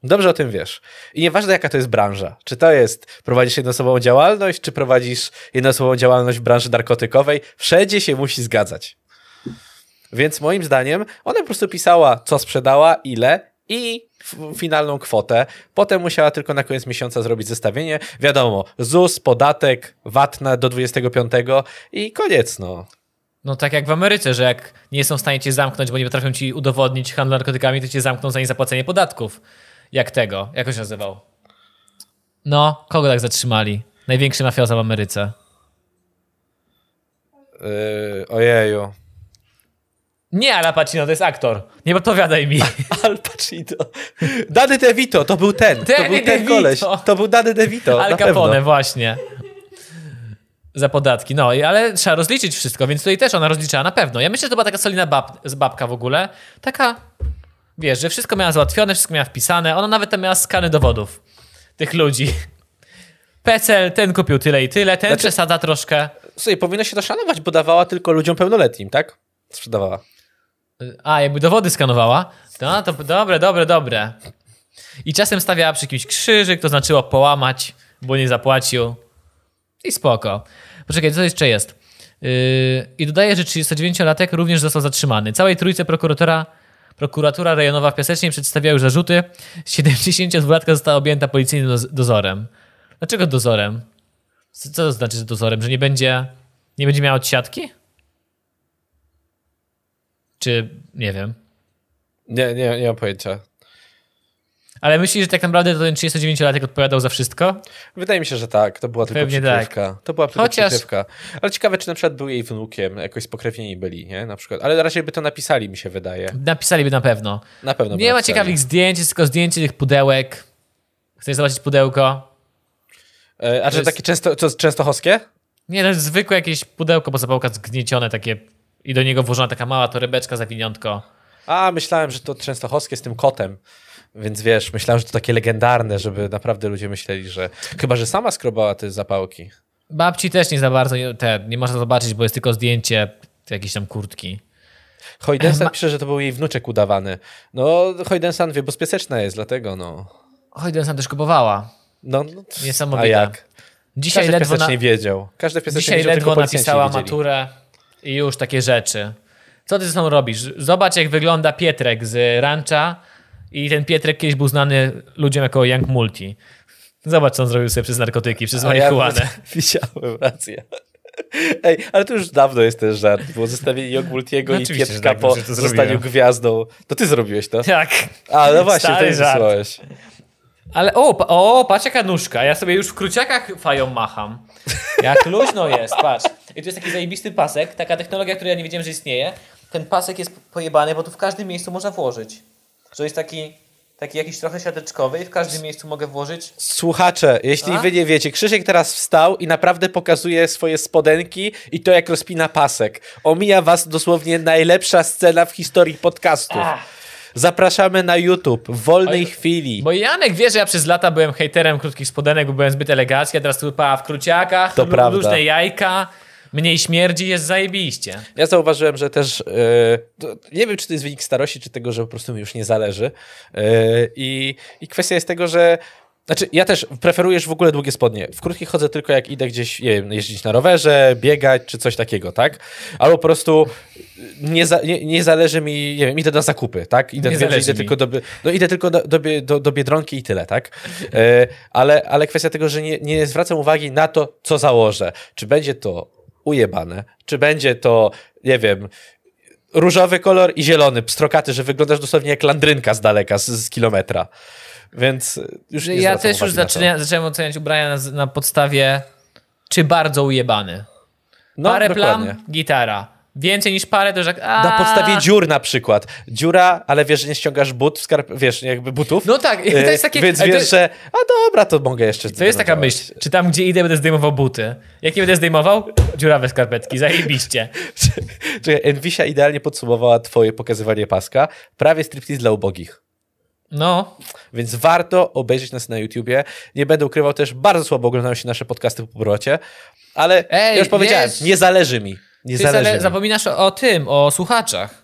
S2: Dobrze o tym wiesz. I nieważne jaka to jest branża. Czy to jest prowadzisz jednoosobową działalność, czy prowadzisz jednoosobową działalność w branży narkotykowej, wszędzie się musi zgadzać. Więc moim zdaniem ona po prostu pisała, co sprzedała, ile i finalną kwotę. Potem musiała tylko na koniec miesiąca zrobić zestawienie. Wiadomo, ZUS, podatek, VAT na do 25 i koniec, no.
S1: No tak jak w Ameryce, że jak nie są w stanie cię zamknąć, bo nie potrafią ci udowodnić handlu narkotykami, to cię zamkną za niezapłacenie podatków. Jak tego? Jak on się nazywał? No, kogo tak zatrzymali? Największy mafioza w Ameryce.
S2: Yy, ojeju.
S1: Nie, Al Pacino, to jest aktor. Nie podpowiadaj mi.
S2: Al Pacino. Danny DeVito, to był ten. To
S1: Danny
S2: był ten koleś. To był Danny DeVito.
S1: Al Capone, właśnie. Za podatki. No, i- ale trzeba rozliczyć wszystko, więc tutaj też ona rozliczała na pewno. Ja myślę, że to była taka solidna bab, z babka w ogóle. Taka, wiesz, że wszystko miała załatwione, wszystko miała wpisane. Ona nawet tam miała skany dowodów tych ludzi. PESEL, ten kupił tyle i tyle, ten
S2: Znaczy-
S1: przesadza troszkę.
S2: Słuchaj, powinno się to szanować, bo dawała tylko ludziom pełnoletnim, tak? Sprzedawała.
S1: A, jakby dowody skanowała. No, to dobre, dobre, dobre. I czasem stawiała przy kimś krzyżyk, to znaczyło połamać, bo nie zapłacił. I spoko. Poczekaj, co jeszcze jest? Yy, I dodaje, że 39-latek również został zatrzymany. Całej trójce prokuratora Prokuratura rejonowa w Piasecznie przedstawia już zarzuty. 72-latka została objęta policyjnym doz- dozorem. Dlaczego dozorem? Co co to znaczy, że dozorem? Że nie będzie, nie będzie miała odsiadki? Czy nie wiem.
S2: Nie, nie, nie mam pojęcia.
S1: Ale myślisz, że tak naprawdę to ten 39-latek odpowiadał za wszystko?
S2: Wydaje mi się, że tak. To była tylko
S1: Pewnie
S2: przykrywka. To była tylko
S1: Chociaż-
S2: przykrywka. Ale ciekawe, czy na przykład był jej wnukiem, jakoś spokrewnieni byli, nie? Na przykład. Ale raczej by to napisali, mi się wydaje.
S1: Napisaliby na pewno.
S2: Na pewno
S1: Nie ma ciekawych zdjęć, jest tylko zdjęcie tych pudełek. Chcesz zobaczyć pudełko?
S2: E, A że
S1: jest-
S2: takie często, co, częstochowskie?
S1: Nie, to jest zwykłe jakieś pudełko, bo zapałka zgniecione takie i do niego włożona taka mała torebeczka, zawiniątko.
S2: A, myślałem, że to częstochowskie z tym kotem. Więc wiesz, myślałem, że to takie legendarne, żeby naprawdę ludzie myśleli, że... Chyba, że sama skrobała te zapałki.
S1: Babci też nie za bardzo nie- te, nie można zobaczyć, bo jest tylko zdjęcie jakiejś tam kurtki.
S2: Hojdensan
S1: Ma-
S2: pisze, że to był jej wnuczek udawany. No, Hojdensan wie, bezpieczna jest, dlatego no...
S1: Oj, sam też kupowała.
S2: No, no
S1: Niesamowite.
S2: A jak?
S1: Dzisiaj
S2: Każdy
S1: ledwo, na,
S2: piesecznie wiedział. Każdy
S1: dzisiaj
S2: wiedział,
S1: ledwo napisała maturę i już takie rzeczy. Co ty ze sobą robisz? Zobacz, jak wygląda Pietrek z rancha i ten Pietrek kiedyś był znany ludziom jako Young Multi. Zobacz, co on zrobił sobie przez narkotyki, przez
S2: A ja
S1: marihuanę.
S2: widziałem, rację. Ej, ale to już dawno jest ten żart. Było zestawienie Jogultiego
S1: No
S2: i Pietrka
S1: tak,
S2: po
S1: że to
S2: zostaniu gwiazdą. To ty zrobiłeś to?
S1: Tak.
S2: A, no właśnie,
S1: Stary
S2: to
S1: żart. Ale o, o, patrz jaka nóżka. Ja sobie już w kruciakach fają macham. Jak luźno jest, patrz. I to jest taki zajebisty pasek, taka technologia, której ja nie wiedziałem, że istnieje. Ten pasek jest pojebany, bo tu w każdym miejscu można włożyć. Że jest taki, taki jakiś trochę siateczkowy i w każdym miejscu mogę włożyć.
S2: Słuchacze, jeśli
S1: A?
S2: wy nie wiecie, Krzysiek teraz wstał i naprawdę pokazuje swoje spodenki i to jak rozpina pasek. Omija was dosłownie najlepsza scena w historii podcastów.
S1: Ach.
S2: Zapraszamy na YouTube w wolnej
S1: Oj,
S2: chwili.
S1: Bo Janek wie, że ja przez lata byłem hejterem krótkich spodenek, bo byłem zbyt elegancki, a teraz tu w kruciakach,
S2: To
S1: lu- luźne jajka, mniej śmierdzi, jest zajebiście.
S2: Ja zauważyłem, że też to, nie wiem, czy to jest wynik starości, czy tego, że po prostu mi już nie zależy. E, i, I kwestia jest tego, że znaczy, ja też preferujesz w ogóle długie spodnie. W krótkich chodzę tylko jak idę gdzieś, nie wiem, jeździć na rowerze, biegać, czy coś takiego, tak? Albo po prostu nie, za, nie, nie zależy mi, nie wiem, idę na zakupy, tak? Idę,
S1: Nie
S2: wiem, idę
S1: mi.
S2: tylko do, no, idę tylko do, do, do, do Biedronki i tyle, tak? E, ale, ale kwestia tego, że nie, nie zwracam uwagi na to, co założę. Czy będzie to ujebane, czy będzie to, nie wiem, różowy kolor i zielony, pstrokaty, że wyglądasz dosłownie jak landrynka z daleka, z, z kilometra. Więc y, już nie
S1: ja też już
S2: uwagi na to.
S1: zaczyna, zacząłem oceniać ubrania na, na podstawie czy bardzo ujebany.
S2: No,
S1: parę
S2: dokładnie.
S1: plam, gitara. Więcej niż parę to już jak... A...
S2: Na podstawie dziur na przykład. Dziura, ale wiesz, że nie ściągasz but, w skarp, wiesz, jakby butów.
S1: No tak, to
S2: Y,
S1: jest takie...
S2: Więc
S1: to
S2: wiesz, że a dobra, to mogę jeszcze
S1: To jest taka myśl. Czy tam, gdzie idę, będę zdejmował buty? Jak nie będę zdejmował? Dziurawe skarpetki, zajebiście.
S2: Czekaj, Envisia idealnie podsumowała twoje pokazywanie paska. Prawie striptease dla ubogich.
S1: No,
S2: Więc warto obejrzeć nas na YouTubie. Nie będę ukrywał też, bardzo słabo oglądają się nasze podcasty po powrocie, ale
S1: Ej,
S2: ja już powiedziałem,
S1: wiesz-
S2: nie zależy mi. Nie zależy
S1: ale
S2: mi.
S1: zapominasz o, o tym, o słuchaczach.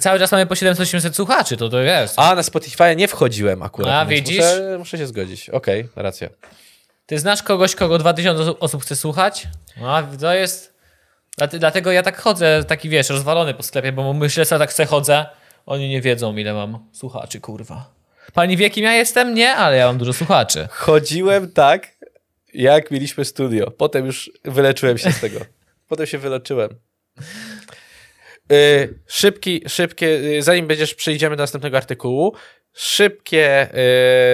S1: Cały czas mamy po 700-800 słuchaczy, to to jest.
S2: A, na Spotify nie wchodziłem akurat.
S1: A, widzisz?
S2: Muszę, muszę się zgodzić. Okej, racja.
S1: Ty znasz kogoś, kogo 2000 osób- osób chce słuchać? A, to jest... Dlate- Dlatego ja tak chodzę, taki wiesz, rozwalony po sklepie, bo myślę sobie tak se chodzę. Oni nie wiedzą, ile mam słuchaczy, kurwa. Pani wie, kim ja jestem? Nie, ale ja mam dużo słuchaczy.
S2: Chodziłem tak, jak mieliśmy studio. Potem już wyleczyłem się z tego. Potem się wyleczyłem. Yy, szybki, szybkie, yy, zanim będziesz, przejdziemy do następnego artykułu, szybkie,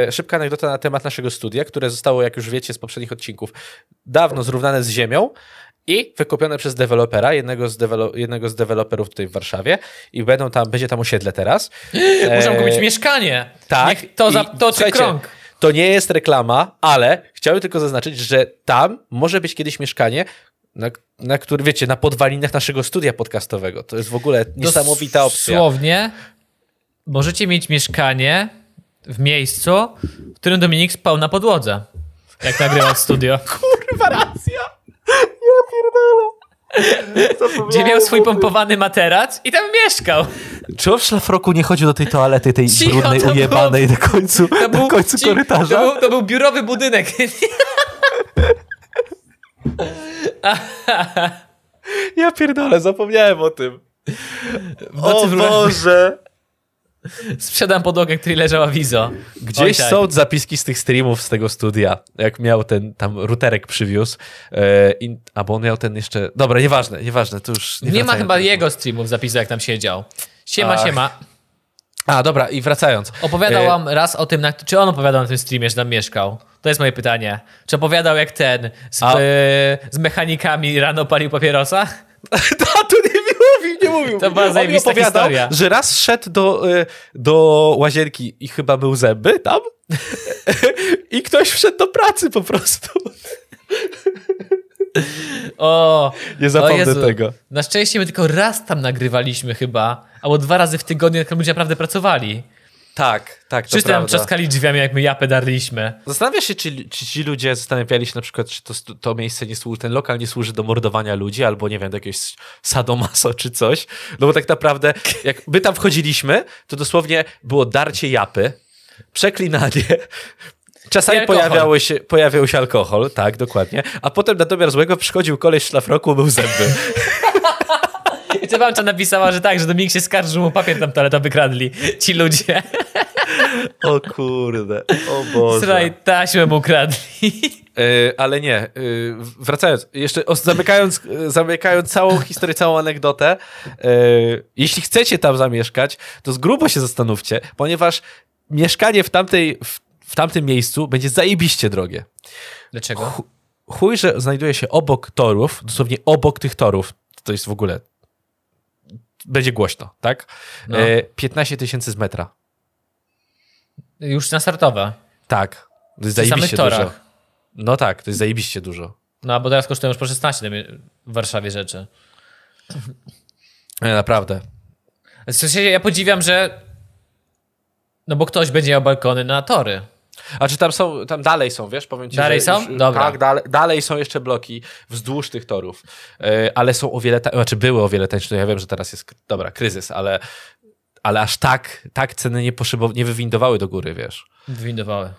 S2: yy, szybka anegdota na temat naszego studia, które zostało, jak już wiecie z poprzednich odcinków, dawno zrównane z ziemią i wykupione przez dewelopera, jednego z, dewelo- jednego z deweloperów tutaj w Warszawie i będą tam, będzie tam osiedle teraz.
S1: Muszę
S2: E,
S1: kupić mieszkanie.
S2: tak.
S1: Niech to
S2: I
S1: zatoczy
S2: słuchajcie,
S1: krąg.
S2: To nie jest reklama, ale chciałbym tylko zaznaczyć, że tam może być kiedyś mieszkanie, na, na który, wiecie, na podwalinach naszego studia podcastowego. To jest w ogóle niesamowita opcja.
S1: Dosłownie możecie mieć mieszkanie w miejscu, w którym Dominik spał na podłodze. Jak nagrywał studio.
S2: Kurwa, racja! Ja pierdolę.
S1: Gdzie miał swój pompowany materac i tam mieszkał.
S2: Czy on w szlafroku nie chodził do tej toalety, tej
S1: Cicho,
S2: brudnej,
S1: to
S2: ujebanej na końcu,
S1: To
S2: na końcu
S1: ci-
S2: korytarza?
S1: To był, to był biurowy budynek.
S2: Ja pierdolę, zapomniałem o tym.
S1: nocy
S2: O
S1: w-
S2: Boże!
S1: Sprzedam podłogę, której leżała Wizo.
S2: Gdzieś
S1: Oj, tak.
S2: są zapiski z tych streamów z tego studia, jak miał ten tam routerek przywiózł, e, i, albo on miał ten jeszcze, dobra, nieważne, nieważne, to już
S1: Nie, ma
S2: wracając
S1: chyba jego streamów zapisu, jak tam siedział. Siema,
S2: Ach.
S1: siema.
S2: A, dobra, i wracając.
S1: Opowiadał
S2: E,
S1: raz o tym, na, czy on opowiadał na tym streamie, że tam mieszkał? To jest moje pytanie. Czy opowiadał jak ten, z,
S2: A-
S1: e, z mechanikami rano palił papierosa?
S2: A, tu nie mówił, nie mówił.
S1: To była zajebista historia.
S2: że raz szedł do, e, do łazienki i chyba był zęby tam i ktoś wszedł do pracy po prostu.
S1: O,
S2: Nie
S1: o
S2: zapomnę
S1: Jezu.
S2: tego.
S1: Na szczęście my tylko raz tam nagrywaliśmy chyba, albo dwa razy w tygodniu, jak ludzie naprawdę pracowali.
S2: Tak, tak,
S1: Wszyscy tam
S2: prawda.
S1: trzaskali drzwiami, jak my japę darliśmy.
S2: Zastanawiasz się, czy, czy ci ludzie zastanawiali się na przykład, czy to, to miejsce nie służy, ten lokal nie służy do mordowania ludzi, albo nie wiem, do jakiegoś sadomaso czy coś. No bo tak naprawdę, jak my tam wchodziliśmy, to dosłownie było darcie japy, przeklinanie. Czasami pojawiały się, pojawiał się alkohol, tak, dokładnie. A potem na domiar złego przychodził koleś w szlafroku, był zęby.
S1: I co babcia napisała, że tak, że Dominik się skarży, że mu papier tam toaletowy kradli. Ci ludzie.
S2: O kurde, o Boże.
S1: Słuchaj, taśmę mu kradli.
S2: Yy, ale nie, yy, wracając, jeszcze os- zamykając, yy, zamykając całą historię, całą anegdotę, yy, jeśli chcecie tam zamieszkać, to z grubo się zastanówcie, ponieważ mieszkanie w, tamtej, w, w tamtym miejscu będzie zajebiście drogie.
S1: Dlaczego?
S2: Chuj, że znajduje się obok torów, dosłownie obok tych torów, to jest w ogóle, będzie głośno, tak?
S1: No.
S2: Yy, 15 tysięcy z metra.
S1: Już na startowe.
S2: Tak, to jest
S1: Przy
S2: zajebiście dużo.
S1: torach.
S2: No tak, to jest zajebiście dużo.
S1: No, bo teraz kosztują już po 16 w Warszawie rzeczy.
S2: Nie, naprawdę.
S1: W sensie ja podziwiam, że no bo ktoś będzie miał balkony na tory.
S2: A czy tam są, tam dalej są, wiesz, powiem ci,
S1: Dalej są?
S2: Już,
S1: Dobra.
S2: Tak, dalej, dalej są jeszcze bloki wzdłuż tych torów, E, ale są o wiele, ta- znaczy były o wiele tańsze, no ja wiem, że teraz jest, dobra, kryzys, ale, ale aż tak, tak ceny nie, poszybow- nie wywindowały do góry, wiesz.
S1: Wywindowały.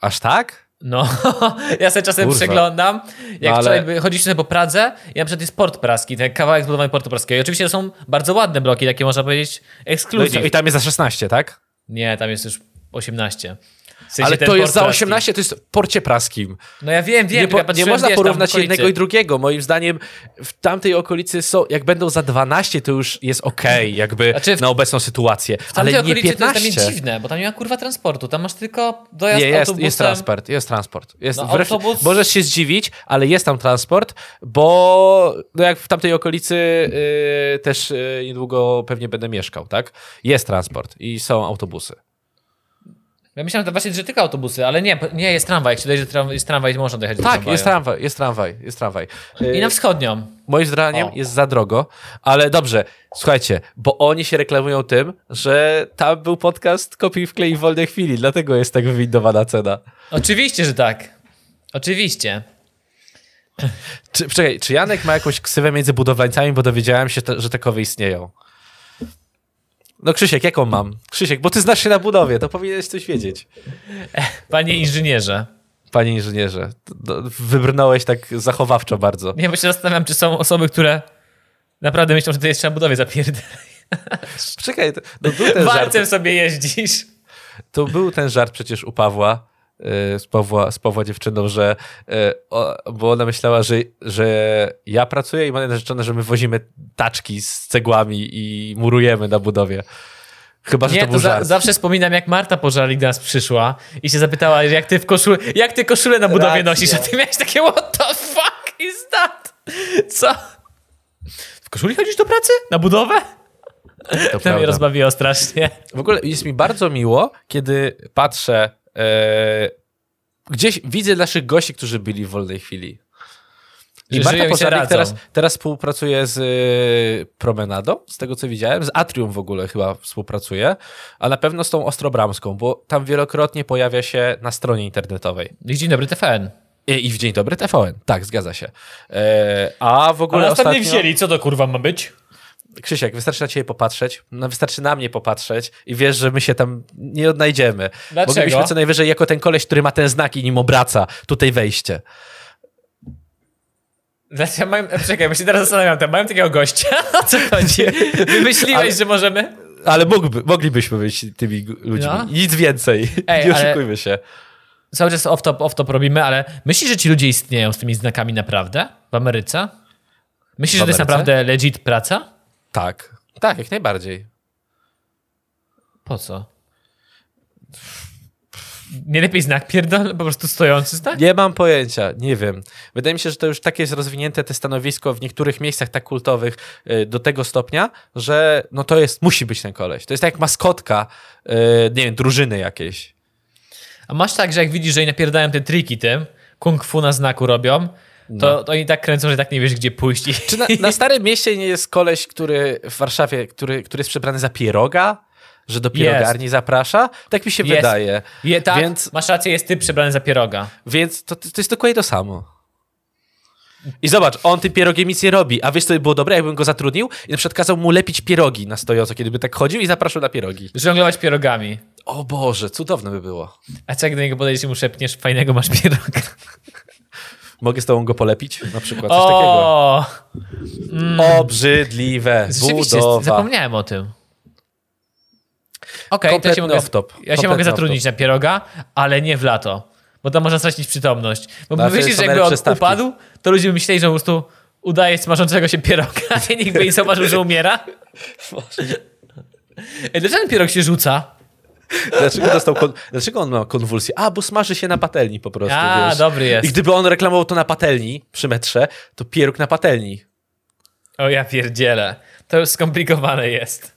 S2: Aż tak?
S1: No, ja sobie czasem
S2: Kurwa.
S1: przeglądam. Jak
S2: No, ale-
S1: wczoraj chodziliśmy po Pradze, ja przykład jest port praski, ten kawałek zbudowany portu praskiego. I oczywiście to są bardzo ładne bloki, takie można powiedzieć
S2: No i. I tam jest za 16, tak?
S1: Nie, tam jest już 18. W sensie
S2: Ale to jest za
S1: praski.
S2: 18, to jest w porcie praskim.
S1: No ja wiem, wiem.
S2: Nie,
S1: ja
S2: nie można
S1: wiesz, tam
S2: porównać jednego i drugiego. Moim zdaniem w tamtej okolicy są, jak będą za 12, to już jest okej, jakby
S1: Znaczy w-
S2: na obecną sytuację,
S1: W
S2: ale nie
S1: okolicy to jest
S2: 15.
S1: mnie dziwne, bo tam nie ma kurwa transportu. Tam masz tylko dojazd
S2: Nie, jest,
S1: autobusem.
S2: jest transport, jest transport. Jest,
S1: No,
S2: wbrew,
S1: autobus-
S2: Możesz się zdziwić, ale jest tam transport, bo no jak w tamtej okolicy yy, też yy, niedługo pewnie będę mieszkał, tak? Jest transport i są autobusy.
S1: Ja myślałem że właśnie, że tylko autobusy, ale nie, nie jest tramwaj. Jak się dojedzie, tram, jest tramwaj, można dojechać do
S2: Tak, jest tramwaj, jest tramwaj, jest tramwaj.
S1: I na wschodnią.
S2: Moim zdaniem
S1: O.
S2: jest za drogo, ale dobrze, słuchajcie, bo oni się reklamują tym, że tam był podcast Kopiuj w klei w wolnej chwili, dlatego jest tak wywindowana cena.
S1: Oczywiście, że tak. Oczywiście.
S2: Czy, czekaj, czy Janek ma jakąś ksywę między budowlańcami, bo dowiedziałem się, że takowe istnieją? No Krzysiek, jaką mam? Krzysiek, bo ty znasz się na budowie, to powinieneś coś wiedzieć.
S1: Panie inżynierze.
S2: Panie inżynierze, wybrnąłeś tak zachowawczo bardzo.
S1: Nie, bo się zastanawiam, czy są osoby, które naprawdę myślą, że to jest trzeba budowie zapierdalać.
S2: Czekaj, no był ten żart,
S1: Walcem sobie jeździsz.
S2: to był ten żart przecież u Pawła, z Pawła, z Pawła dziewczyną, że y, o, bo ona myślała, że, że ja pracuję i mam narzeczone, że my wozimy taczki z cegłami i murujemy na budowie. Chyba, że
S1: Nie,
S2: to
S1: to, za, zawsze wspominam, jak Marta Pożarlik do nas przyszła i się zapytała, jak ty w koszule, jak ty koszulę na budowie
S2: Racja.
S1: nosisz, a ty miałeś takie, what the fuck is that? Co? W koszuli chodzisz do pracy? Na budowę?
S2: To
S1: To mnie rozbawiło strasznie.
S2: W ogóle jest mi bardzo miło, kiedy patrzę, e, gdzieś widzę naszych gości, którzy byli w wolnej chwili. I Marta
S1: i radzą.
S2: teraz, teraz współpracuje z e, Promenadą, z tego co widziałem, z Atrium w ogóle chyba współpracuje, a na pewno z tą Ostrobramską, bo tam wielokrotnie pojawia się na stronie internetowej.
S1: Dzień dobry, TFN.
S2: I, i w Dzień Dobry TVN, tak, zgadza się. E, a w ogóle
S1: tam
S2: ostatnio...
S1: wzięli, co to kurwa ma być?
S2: Krzysiek, wystarczy na ciebie popatrzeć, no wystarczy na mnie popatrzeć i wiesz, że my się tam nie odnajdziemy.
S1: Dlaczego?
S2: Moglibyśmy co najwyżej jako ten koleś, który ma ten znak i nim obraca, tutaj wejście.
S1: Dlaczego mają, czekaj, bo się teraz zastanawiam, tam mają takiego gościa, o co chodzi? Wymyśliłeś,
S2: Ale-
S1: że możemy...
S2: ale mógłby, moglibyśmy być tymi ludźmi.
S1: No.
S2: Nic więcej.
S1: Ej,
S2: nie
S1: ale-
S2: oszukujmy się.
S1: Cały czas off-top, off-top robimy, ale myślisz, że ci ludzie istnieją z tymi znakami naprawdę w Ameryce? Myślisz,
S2: W
S1: że to jest
S2: Ameryce?
S1: naprawdę legit praca?
S2: Tak. Tak, jak najbardziej.
S1: Po co? Nie lepiej znak pierdol, po prostu stojący znak?
S2: Nie mam pojęcia, nie wiem. Wydaje mi się, że to już tak jest rozwinięte te stanowisko w niektórych miejscach tak kultowych y, do tego stopnia, że no to jest, musi być ten koleś. To jest tak jak maskotka, y, nie wiem, drużyny jakiejś.
S1: A masz tak, że jak widzisz, że oni napierdają te triki tym, kung fu na znaku robią, to, to oni tak kręcą, że tak nie wiesz, gdzie pójść.
S2: Czy na, na Starym Mieście nie jest koleś, który w Warszawie, który, który jest przebrany za pieroga? Że do pierogarni zaprasza? Tak mi się
S1: Jest.
S2: wydaje.
S1: Je, tak,
S2: Więc,
S1: masz rację, jest typ przebrany za pieroga.
S2: więc to, to jest dokładnie to samo. I zobacz, on tym pierogiem nic nie robi. A wiesz, co by było dobre, jakbym go zatrudnił i na przykład kazał mu lepić pierogi na stojąco, kiedy by tak chodził i zapraszał na pierogi.
S1: Żonglować pierogami.
S2: O Boże, cudowne by było.
S1: A co jak do niego podejdziesz i mu szepniesz, fajnego masz pieroga.
S2: Mogę z tobą go polepić? Na przykład coś takiego.
S1: O,
S2: Obrzydliwe.
S1: rzeczywiście,
S2: Budowa.
S1: zapomniałem o tym. Okej, to ja się mogę, ja się
S2: Kompletny
S1: mogę zatrudnić na pieroga, ale nie w lato. Bo tam można stracić przytomność. Bo
S2: No,
S1: myślisz, że jakby on
S2: stawki.
S1: upadł, to ludzie by myśleli, że po prostu udaje smażącego się pieroga, a nikt by nie zauważył, że umiera. Ej, dlaczego ten pierog się rzuca?
S2: Dlaczego, dostał kon... Dlaczego on ma konwulsję? A, bo smaży się na patelni po prostu,
S1: A,
S2: wiesz.
S1: dobry jest.
S2: I gdyby on reklamował to na patelni, przy metrze, to pieróg na patelni.
S1: O ja pierdzielę. To już skomplikowane jest.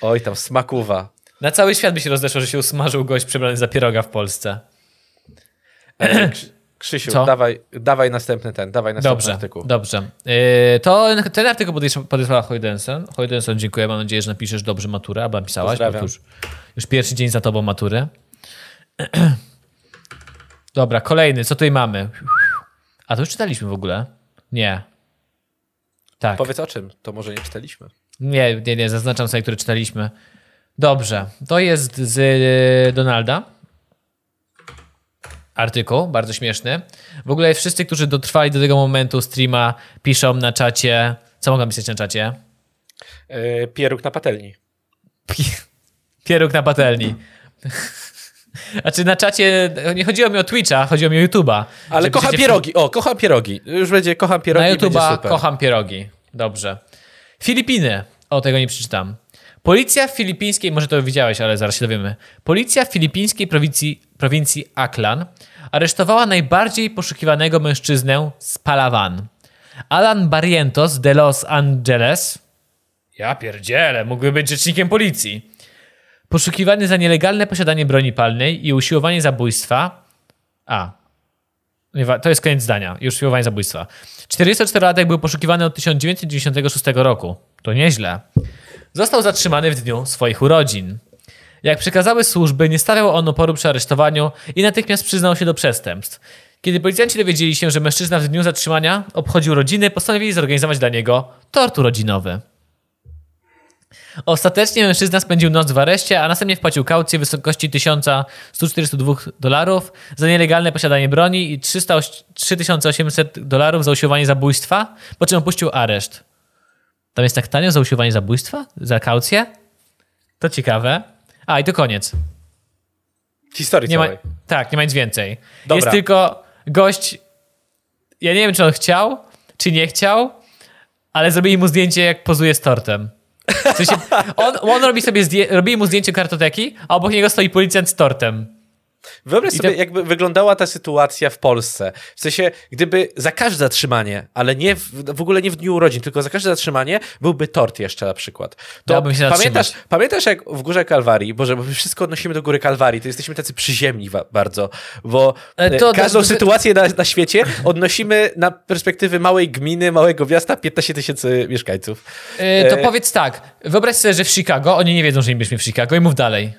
S2: Oj, tam smakuwa.
S1: Na cały świat by się rozeszło, że się usmażył gość przebrany za pieroga w Polsce.
S2: Krzysiu,
S1: Co?
S2: dawaj, dawaj następny ten, dawaj następny
S1: Dobrze,
S2: artykuł.
S1: dobrze. Yy, to ten artykuł podesła- podesłała Hoydensen. Hoydensen, dziękuję. Mam nadzieję, że napiszesz dobrze maturę, albo napisałaś, bo już, już pierwszy dzień za tobą matury. Dobra, kolejny. Co tutaj mamy? A to już czytaliśmy w ogóle? Nie. Tak.
S2: Powiedz o czym, to może nie czytaliśmy.
S1: Nie, nie, nie, zaznaczam sobie, które czytaliśmy. Dobrze, to jest z y, Donalda. Artykuł, bardzo śmieszny. W ogóle wszyscy, którzy dotrwali do tego momentu streama, piszą na czacie. Co mogą pisać na czacie?
S2: E, pieróg na patelni.
S1: Pieróg na patelni. Znaczy na czacie, nie chodziło mi o Twitcha, chodziło mi o YouTube'a.
S2: Ale kocham pierogi, o, kocham pierogi. Już będzie kocham pierogi
S1: Na YouTube'a kocham pierogi. Dobrze. Filipiny. O, tego nie przeczytam. Policja w filipińskiej, może to widziałeś, ale zaraz się dowiemy. Policja w filipińskiej prowincji, prowincji Aklan aresztowała najbardziej poszukiwanego mężczyznę z Palawan. Alan Barrientos de Los Angeles. Ja pierdzielę, mógłby być rzecznikiem policji. Poszukiwany za nielegalne posiadanie broni palnej i usiłowanie zabójstwa. A, To jest koniec zdania. Już usiłowanie zabójstwa. 44-latek był poszukiwany od 1996 roku. To nieźle. Został zatrzymany w dniu swoich urodzin. Jak przekazały służby, nie stawiał on oporu przy aresztowaniu i natychmiast przyznał się do przestępstw. Kiedy policjanci dowiedzieli się, że mężczyzna w dniu zatrzymania obchodził rodziny, postanowili zorganizować dla niego tort urodzinowy. Ostatecznie mężczyzna spędził noc w areszcie, a następnie wpłacił kaucję w wysokości 1142 dolarów za nielegalne posiadanie broni i 300, 3800 dolarów za usiłowanie zabójstwa, po czym opuścił areszt. Tam jest tak tanio za usiłowanie zabójstwa? Za kaucję? To ciekawe. A, i to koniec.
S2: Historii
S1: Nie ma, tak, nie ma nic więcej.
S2: Dobra.
S1: Jest tylko gość. Ja nie wiem, czy on chciał, czy nie chciał, ale zrobili mu zdjęcie, jak pozuje z tortem. W sensie, on, on robi sobie zdję, robili mu zdjęcie kartoteki, a obok niego stoi policjant z tortem.
S2: Wyobraź sobie,
S1: to-
S2: jakby wyglądała ta sytuacja w Polsce. W sensie, gdyby za każde zatrzymanie, ale nie w, w ogóle nie w dniu urodzin, tylko za każde zatrzymanie byłby tort jeszcze na przykład. To pamiętasz, pamiętasz jak w Górze Kalwarii, Boże, bo my wszystko odnosimy do Góry Kalwarii, to jesteśmy tacy przyziemni bardzo, bo
S1: E,
S2: e,
S1: to-
S2: każdą
S1: to-
S2: sytuację na, na świecie odnosimy na perspektywy małej gminy, małego miasta, 15 tysięcy mieszkańców.
S1: Yy, to
S2: E,
S1: powiedz tak, wyobraź sobie, że w Chicago, oni nie wiedzą, że nie byliśmy w Chicago i mów dalej.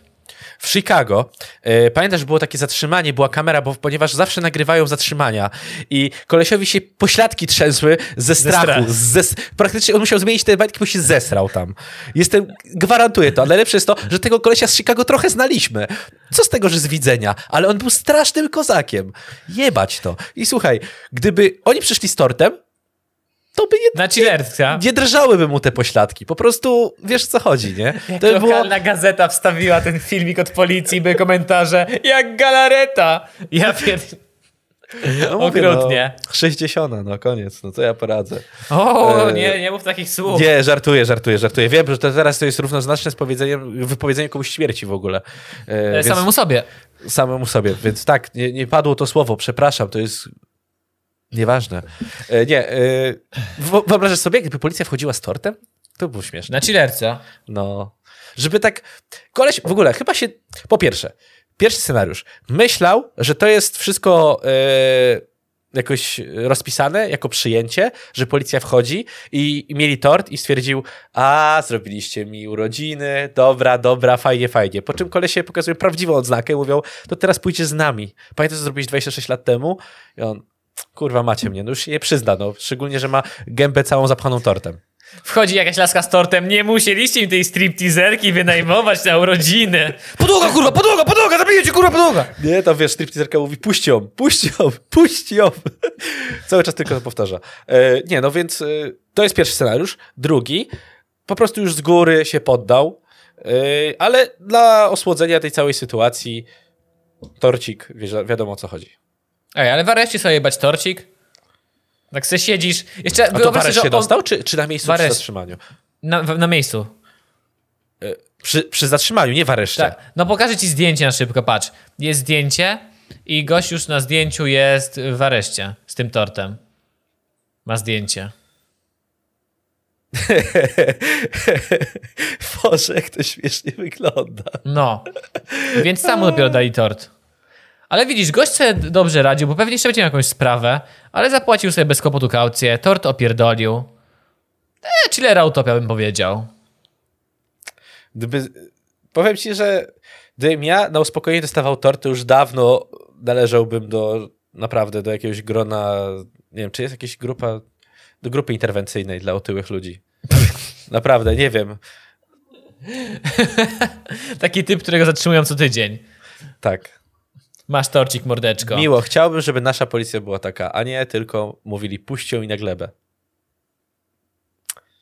S2: W Chicago, e, pamiętasz, było takie zatrzymanie, była kamera, bo, ponieważ zawsze nagrywają zatrzymania i kolesiowi się pośladki trzęsły ze strachu.
S1: strachu.
S2: Ze, praktycznie on musiał zmienić te bajki, bo się zesrał tam. Jestem, gwarantuję to, a najlepsze jest to, że tego kolesia z Chicago trochę znaliśmy. Co z tego, że z widzenia, ale on był strasznym kozakiem. Jebać to. I słuchaj, gdyby oni przyszli z tortem, to by nie,
S1: Na chillerska.
S2: nie drżałyby mu te pośladki. Po prostu wiesz co chodzi, nie?
S1: Jak
S2: To by było,
S1: lokalna gazeta wstawiła ten filmik od policji, by komentarze jak galareta. Ja pierd...
S2: no
S1: okrutnie.
S2: No, 60, no koniec, no co ja poradzę.
S1: O,
S2: E,
S1: nie, nie mów takich słów.
S2: Nie, żartuję, żartuję, żartuję. Wiem, że to teraz to jest równoznaczne z powiedzeniem, wypowiedzeniem komuś śmierci w ogóle. E,
S1: E,
S2: więc-
S1: Samemu sobie.
S2: samemu sobie. Więc tak, nie, nie padło to słowo, przepraszam, to jest nieważne. E, nie, e, wyobrażasz sobie, gdyby policja wchodziła z tortem? To by było śmieszne.
S1: Na chillerce.
S2: No. Żeby tak. Koleś w ogóle chyba się. Po pierwsze, pierwszy scenariusz. Myślał, że to jest wszystko. E, jakoś rozpisane jako przyjęcie, że policja wchodzi i, i mieli tort i stwierdził, a zrobiliście mi urodziny, dobra, dobra, fajnie, fajnie. Po czym kolesie pokazują prawdziwą odznakę i mówią, to teraz pójdzie z nami. Pamiętasz, co zrobiłeś 26 lat temu? I on, kurwa, macie mnie, no już się nie przyzna, no. Szczególnie, że ma gębę całą zapchaną tortem.
S1: Wchodzi jakaś laska z tortem. Nie musieliście mi tej stripteaserki wynajmować na urodziny. Podłoga, kurwa, podłoga, podłoga, zabiję cię, kurwa, podłoga.
S2: Nie, tam wiesz, stripteaserka mówi, puść ją, puść ją, puść ją. Cały czas tylko to powtarza. E, nie, no więc e, to jest pierwszy scenariusz. Drugi, po prostu już z góry się poddał, e, ale dla osłodzenia tej całej sytuacji torcik, wiesz, wiadomo o co chodzi.
S1: Ej, ale w areszcie sobie bać torcik. Tak se siedzisz. Jeszcze
S2: A to
S1: sobie,
S2: się
S1: on-
S2: dostał, czy, czy na miejscu przy zatrzymaniu?
S1: Na, na miejscu.
S2: Przy, przy zatrzymaniu, nie w areszcie.
S1: Tak. No pokażę ci zdjęcie na szybko, patrz. Jest zdjęcie i gość już na zdjęciu jest w areszcie z tym tortem. Ma zdjęcie.
S2: Boże, jak to śmiesznie wygląda.
S1: No. Więc sam mu dopiero dali tort. Ale widzisz, gość sobie dobrze radził, bo pewnie jeszcze będzie miał jakąś sprawę, ale zapłacił sobie bez kłopotu kaucję, tort opierdolił. Eee, chillera utopia bym powiedział.
S2: Gdyby, powiem ci, że gdybym ja na uspokojenie dostawał tort, to już dawno należałbym do naprawdę do jakiegoś grona, nie wiem, czy jest jakaś grupa, do grupy interwencyjnej dla otyłych ludzi. Naprawdę, nie wiem.
S1: Taki typ, którego zatrzymują co tydzień.
S2: Tak.
S1: Masz torcik, mordeczko.
S2: Miło, chciałbym, żeby nasza policja była taka, a nie tylko mówili puść ją i na glebę.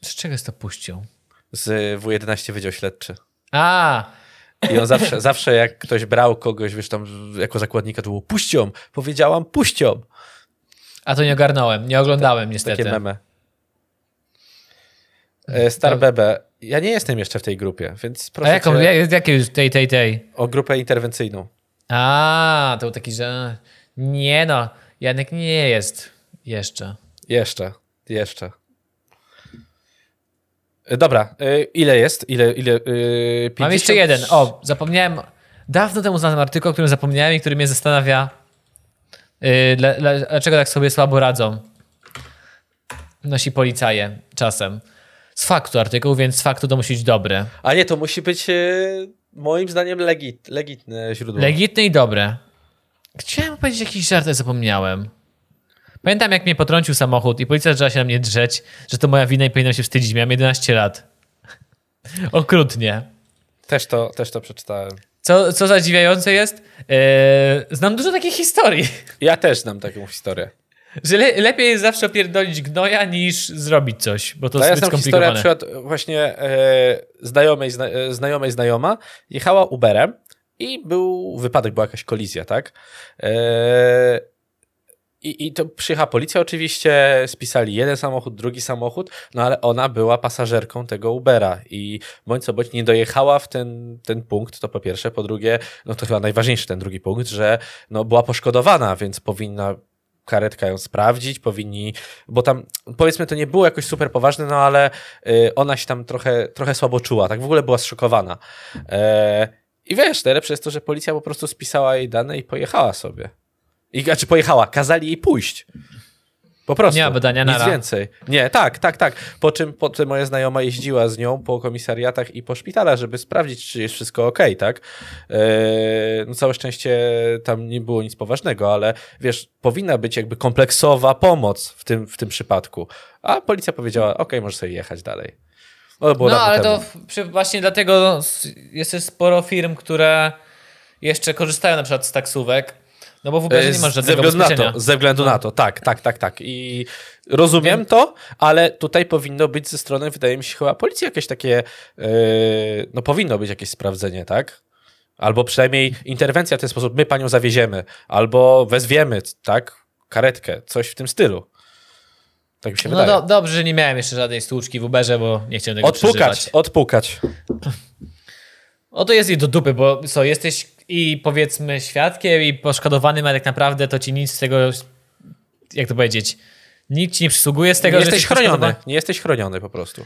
S1: Z czego jest to puścią?
S2: Z W11 Wydział Śledczy.
S1: A,
S2: I on zawsze, zawsze jak ktoś brał kogoś, wiesz, tam jako zakładnika, to było puść ją, powiedziałam puść ją.
S1: a to nie ogarnąłem, nie oglądałem niestety.
S2: Takie meme. E, Star
S1: To-
S2: Bebe. Ja nie jestem jeszcze w tej grupie, więc
S1: A
S2: proszę
S1: jaką,
S2: cię
S1: jak, tej, tej, tej?
S2: o grupę interwencyjną.
S1: A, to był taki, że nie no, Janek nie jest jeszcze.
S2: Jeszcze, jeszcze. E, Dobra, e, ile jest? Ile, ile? e, 50?
S1: Mam jeszcze jeden. O, zapomniałem. Dawno temu znalazłem artykuł, o którym zapomniałem i który mnie zastanawia, dla, dla, dlaczego tak sobie słabo radzą nasi policaje czasem. Z faktu artykuł, więc z faktu to musi być dobre.
S2: A nie, to musi być e, moim zdaniem legit, legitne źródło.
S1: Legitne i dobre. Chciałem powiedzieć jakiś żart, ale zapomniałem. Pamiętam, jak mnie potrącił samochód i policja zaczęła się na mnie drzeć, że to moja wina i powinienem się wstydzić. Miałem 11 lat. Okrutnie.
S2: też, to, też to przeczytałem.
S1: Co, co zadziwiające jest, yy, znam dużo takich historii,
S2: Ja też znam taką historię.
S1: Że le, lepiej jest zawsze opierdolić gnoja niż zrobić coś, bo to
S2: To ja
S1: zbyt
S2: znam historię na
S1: skomplikowane.
S2: przykład właśnie e, znajomej, zna, e, znajomej znajoma jechała Uberem i był wypadek, była jakaś kolizja, tak? E, i, I to przyjechała policja oczywiście, spisali jeden samochód, drugi samochód, no ale ona była pasażerką tego Ubera i bądź co bądź nie dojechała w ten, ten punkt, to po pierwsze, po drugie, no to chyba najważniejszy ten drugi punkt, że no była poszkodowana, więc powinna karetka ją sprawdzić, powinni, bo tam powiedzmy to nie było jakoś super poważne, no ale y, ona się tam trochę, trochę słabo czuła, tak w ogóle była zszokowana. E, I wiesz, najlepsze jest to, że policja po prostu spisała jej dane i pojechała sobie. I, znaczy pojechała, kazali jej pójść. Po prostu.
S1: Nie ma badania,
S2: Nic
S1: nara.
S2: więcej. Nie, tak, tak, tak. Po czym potem moja znajoma jeździła z nią po komisariatach i po szpitalach, żeby sprawdzić, czy jest wszystko ok, tak? E, no całe szczęście tam nie było nic poważnego, ale wiesz, powinna być jakby kompleksowa pomoc w tym, w tym przypadku. A policja powiedziała, ok, możesz sobie jechać dalej. No,
S1: No ale
S2: temu.
S1: to właśnie dlatego jest sporo firm, które jeszcze korzystają na przykład z taksówek. No bo w Uberze nie
S2: E,
S1: masz
S2: ze
S1: żadnego
S2: względu na to, ze względu na to, tak, tak, tak, tak. I rozumiem to, ale tutaj powinno być ze strony, wydaje mi się, chyba policji jakieś takie, e, no powinno być jakieś sprawdzenie, tak? Albo przynajmniej interwencja w ten sposób, my panią zawieziemy, albo wezwiemy, tak, karetkę, coś w tym stylu. Tak mi się
S1: No
S2: wydaje.
S1: do, dobrze, że nie miałem jeszcze żadnej stłuczki w Uberze, bo nie chciałem tego
S2: odpukać,
S1: przeżywać.
S2: odpukać.
S1: O to jest i do dupy, bo co, jesteś i powiedzmy świadkiem i poszkodowanym, ale tak naprawdę to ci nic z tego, jak to powiedzieć, nic ci nie przysługuje z tego,
S2: Nie
S1: że
S2: jesteś chroniony, nie jesteś chroniony po prostu.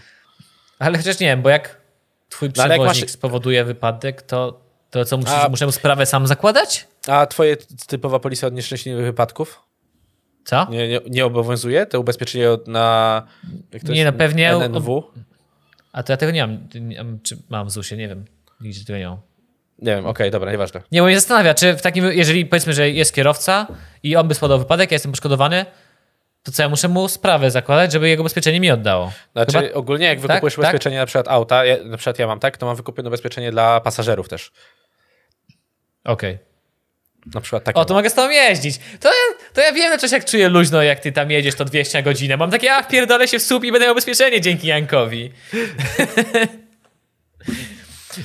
S1: Ale chociaż nie wiem, bo jak twój
S2: No,
S1: przewoźnik
S2: masz-
S1: spowoduje wypadek, to, to co, musisz,
S2: A-
S1: muszę mu sprawę sam zakładać?
S2: A twoje typowa polisa od nieszczęśliwych wypadków?
S1: Co?
S2: Nie, nie, nie obowiązuje? To ubezpieczenie od- na...
S1: Nie, no pewnie-
S2: NNW?
S1: A to ja tego nie mam. Czy mam w ZUS-ie, nie wiem. Nigdzie tego nie mam.
S2: Nie wiem, okej, dobra, nieważne.
S1: Nie, bo mnie zastanawia, czy w takim, jeżeli powiedzmy, że jest kierowca i on by spodał wypadek, ja jestem poszkodowany, to co ja muszę mu sprawę zakładać, żeby jego ubezpieczenie mi oddało?
S2: Znaczy
S1: Chyba-
S2: ogólnie jak
S1: Tak,
S2: wykupujesz
S1: tak?
S2: ubezpieczenie na przykład auta, ja, na przykład ja mam tak, to mam wykupione ubezpieczenie dla pasażerów też.
S1: Okej.
S2: Na przykład takie.
S1: O, to mogę z tobą jeździć. To ja, to ja wiem na coś, jak czuję luźno, jak ty tam jedziesz to 200 na godzinę. Mam takie, a pierdolę się w słup i będę miał ubezpieczenie dzięki Jankowi.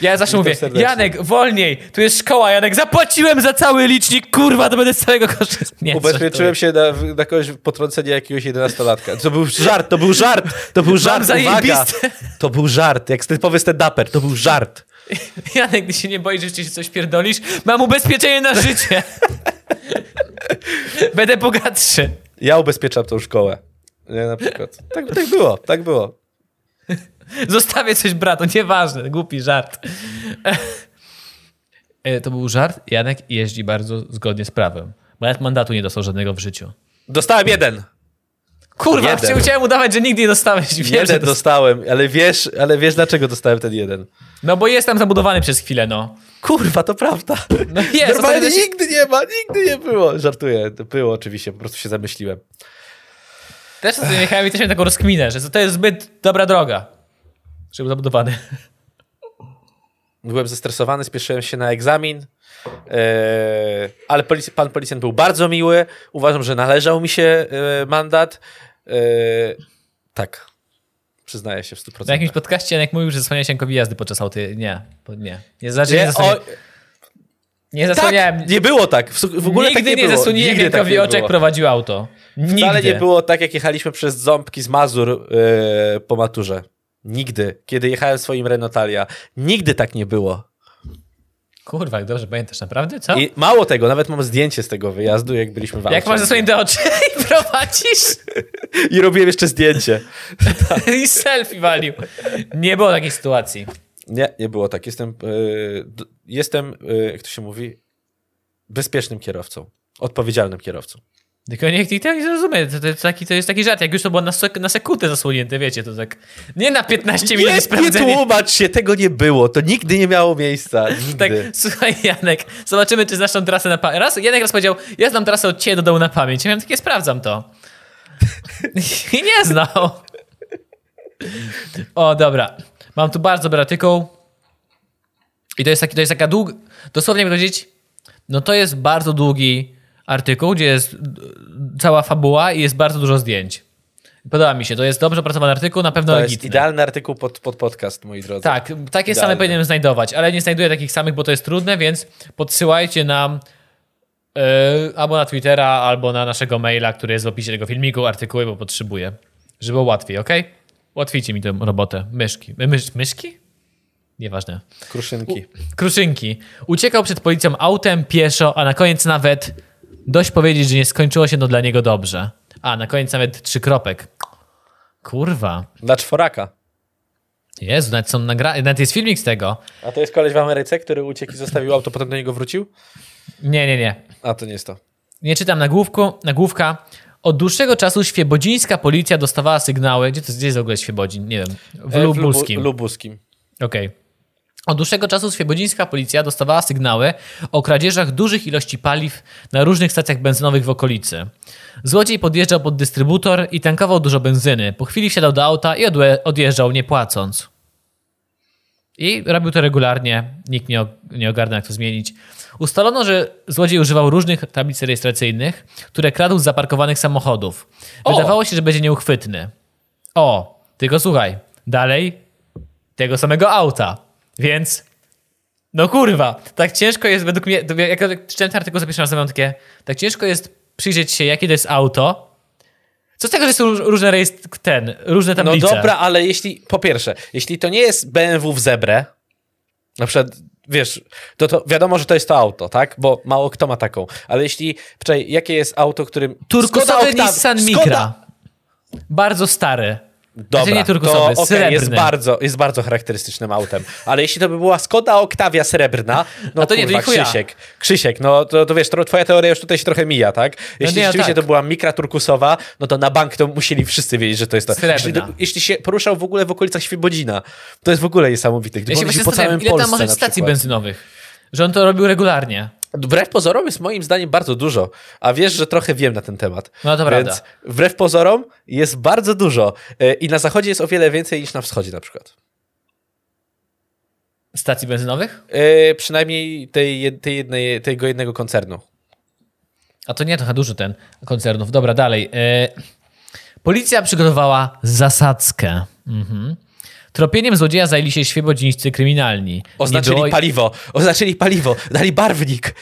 S1: Ja zawsze mówię,
S2: serdecznie.
S1: Janek, wolniej, tu jest szkoła, Janek, zapłaciłem za cały licznik, kurwa, to będę z całego kosztystał. Nie,
S2: Ubezpieczyłem się na, na kogoś potrącenie jakiegoś 11-latka. To był żart, to był żart, to był żart, uwaga.
S1: zajebiste.
S2: To był żart, jak typowy stand-uper, to był żart.
S1: Janek, ty się nie boisz, że ci się coś pierdolisz? Mam ubezpieczenie na życie. Będę bogatszy.
S2: Ja ubezpieczam tą szkołę. Nie, na przykład. Tak, tak było, tak było.
S1: Zostawię coś bratu, nieważne, głupi żart. E, To był żart. Janek jeździ bardzo zgodnie z prawem. Bo nawet mandatu nie dostał żadnego w życiu.
S2: Dostałem jeden.
S1: Kurwa,
S2: Jeden.
S1: chciałem- udawać, że nigdy nie dostałeś. Wiem,
S2: jeden
S1: dos-
S2: dostałem, ale wiesz, ale wiesz dlaczego dostałem ten jeden?
S1: No bo jestem zabudowany przez chwilę, no.
S2: Kurwa, to prawda.
S1: No jest,
S2: Normalnie
S1: ostatnio się-
S2: nigdy nie ma, nigdy nie było. Żartuję, to było oczywiście, po prostu się zamyśliłem.
S1: Też jechałem i też miałem taką rozkminę, że to jest zbyt dobra droga. Żeby zabudowany.
S2: Byłem zestresowany, spieszyłem się na egzamin, e, ale pan policjant był bardzo miły. Uważam, że należał mi się e, mandat. E, tak, przyznaję się w 100%.
S1: Na jakimś podcaście Janek mówił, że zasłania się Jankowi jazdy podczas auty. Nie, nie. Nie, znaczy, nie,
S2: Nie, o,
S1: nie zasłaniałem.
S2: tak, nie było tak. W, ogóle
S1: Nigdy
S2: tak nie,
S1: nie, zasłoniłem
S2: Nigdy tak było.
S1: prowadził auto. Nigdy.
S2: Wcale nie było tak, jak jechaliśmy przez ząbki z Mazur e, po maturze. Nigdy. Kiedy jechałem swoim Renotalia. Nigdy tak nie było.
S1: Kurwa, jak dobrze pamiętasz, naprawdę? Co?
S2: I mało tego, nawet mam zdjęcie z tego wyjazdu, jak byliśmy w
S1: Jak masz zasłonięte oczy i prowadzisz
S2: I robiłem jeszcze zdjęcie.
S1: i selfie walił. Nie było takiej sytuacji.
S2: Nie, nie było tak. Jestem, y, jestem, y, jak to się mówi, bezpiecznym kierowcą. Odpowiedzialnym kierowcą.
S1: Tylko niech nikt tak nie zrozumie. To, to, jest taki, to jest taki żart. Jak już to było na, sek- na sekundę zasłonięte, wiecie, to tak. Nie na 15 minut
S2: Nie, nie
S1: sprawdzenie.
S2: tłumacz się, tego nie było. To nigdy nie miało miejsca.
S1: Tak,
S2: Nigdy.
S1: słuchaj Janek, zobaczymy, czy znasz tą trasę na pamięć. Raz, Janek raz powiedział, ja znam trasę od ciebie do dołu na pamięć. Ja miałem takie, sprawdzam to. I nie znał. O, dobra. Mam tu bardzo dobry artykuł. I to jest, taki, to jest taka długa, dosłownie powiedzieć, no to jest bardzo długi artykuł, gdzie jest d- cała fabuła i jest bardzo dużo zdjęć. Podoba mi się, to jest dobrze opracowany artykuł, na pewno
S2: To jest
S1: legitny.
S2: idealny artykuł pod, pod podcast, moi drodzy.
S1: Tak, takie same powinienem znajdować, ale nie znajduję takich samych, bo to jest trudne, więc podsyłajcie nam yy, albo na Twittera, albo na naszego maila, który jest w opisie tego filmiku, artykuły, bo potrzebuję, żeby było łatwiej, ok? Ułatwijcie mi tę robotę. Myszki. My, mysz, myszki? Nieważne.
S2: Kruszynki.
S1: Kruszynki. Uciekał przed policją autem, pieszo, a na koniec nawet dość powiedzieć, że nie skończyło się to dla niego dobrze. A, na koniec nawet trzy kropek. Kurwa.
S2: Dla czworaka.
S1: Jezu, nawet są nagra... Nawet jest filmik z tego.
S2: A to jest koleś w Ameryce, który uciekł i zostawił auto, potem do niego wrócił?
S1: Nie, nie, nie.
S2: A to nie jest to.
S1: Nie czytam nagłówku, nagłówka. Od dłuższego czasu świebodzińska policja dostawała sygnały. Gdzie, to, gdzie jest w ogóle Świebodzin? Nie wiem. W
S2: E,
S1: Lubuskim.
S2: Lubu- Lubuskim.
S1: Okej. Od dłuższego czasu świebodzińska policja dostawała sygnały o kradzieżach dużych ilości paliw na różnych stacjach benzynowych w okolicy. Złodziej podjeżdżał pod dystrybutor i tankował dużo benzyny. Po chwili wsiadał do auta i odjeżdżał nie płacąc. I robił to regularnie, nikt nie, nie ogarnął, jak to zmienić. Ustalono, że złodziej używał różnych tablic rejestracyjnych, które kradł z zaparkowanych samochodów.
S2: O!
S1: Wydawało się, że będzie nieuchwytny. O, tylko słuchaj, dalej tego samego auta. Więc, no kurwa, tak ciężko jest według mnie, jak ja czytałem ten artykuł za pierwszym razem, takie, tak ciężko jest przyjrzeć się, jakie to jest auto. Co z tego, że są róż- różne rejestr, ten, różne
S2: No
S1: tablice?
S2: dobra, ale jeśli, po pierwsze, jeśli to nie jest BMW w zebrę, na przykład, wiesz, to, to wiadomo, że to jest to auto, tak? Bo mało kto ma taką. Ale jeśli, wczoraj, jakie jest auto, którym...
S1: Turkusowy
S2: Skoda
S1: Nissan
S2: Skoda-
S1: Micra. Bardzo stary.
S2: Dobra,
S1: Znaczy nie turkusowy,
S2: to
S1: srebrny.
S2: jest, bardzo, jest bardzo charakterystycznym autem. Ale jeśli to by była Skoda Octavia srebrna, no
S1: A to nie, to
S2: kurwa,
S1: i chuja.
S2: Krzysiek, Krzysiek, no to, to wiesz, to, twoja teoria już tutaj się trochę mija, tak? Jeśli
S1: nie,
S2: rzeczywiście
S1: tak.
S2: to była mikra turkusowa, no to na bank to musieli wszyscy wiedzieć, że to jest to.
S1: Srebrna.
S2: Jeśli, to, jeśli się poruszał w ogóle w okolicach Świebodzina, to jest w ogóle niesamowite. Gdyby
S1: Ja się
S2: jeździł po całym
S1: ile tam
S2: Polsce
S1: może być
S2: na
S1: stacji benzynowych. Że on to robił regularnie.
S2: Wbrew pozorom jest moim zdaniem bardzo dużo, a wiesz, że trochę wiem na ten temat.
S1: No to
S2: Więc
S1: prawda.
S2: wbrew pozorom jest bardzo dużo E, i na zachodzie jest o wiele więcej niż na wschodzie na przykład.
S1: Stacji benzynowych?
S2: E, przynajmniej tej, tej jednej, tego jednego koncernu.
S1: A to nie trochę dużo ten koncernów. Dobra, dalej. E, policja przygotowała zasadzkę. Mhm. Tropieniem złodzieja zajęli się świebodzińscy kryminalni.
S2: Oznaczyli
S1: było,
S2: paliwo, oznaczyli paliwo, dali barwnik.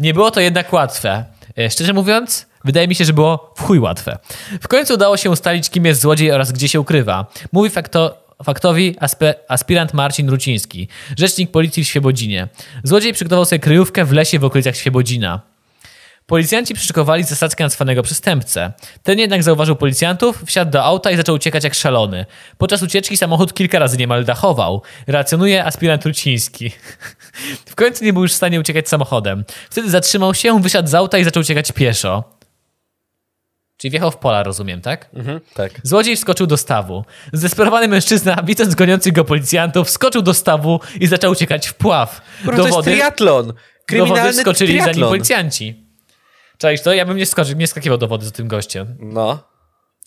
S1: nie było to jednak łatwe. E, szczerze mówiąc, wydaje mi się, że było w chuj łatwe. W końcu udało się ustalić, kim jest złodziej oraz gdzie się ukrywa. Mówi fakto, faktowi aspe, aspirant Marcin Ruciński, rzecznik policji w Świebodzinie. Złodziej przygotował sobie kryjówkę w lesie w okolicach Świebodzina. Policjanci przyszykowali zasadzkę na cwanego przestępcę. Ten jednak zauważył policjantów, wsiadł do auta i zaczął uciekać jak szalony. Podczas ucieczki samochód kilka razy niemal dachował. Relacjonuje aspirant Ruciński. W końcu nie był już w stanie uciekać samochodem. Wtedy zatrzymał się, wysiadł z auta i zaczął uciekać pieszo. Czyli wjechał w pola, rozumiem, tak?
S2: Mhm, tak.
S1: Złodziej wskoczył do stawu. Zdesperowany mężczyzna, widząc goniących go policjantów, wskoczył do stawu i zaczął uciekać w pław.
S2: Kurwa, to jest triatlon.
S1: Do wody
S2: Kryminalny
S1: wskoczyli za nim
S2: triatlon.
S1: policjanci. Czaisz to? Ja bym nie, skoczył, nie skakiwał do wody z tym gościem.
S2: No.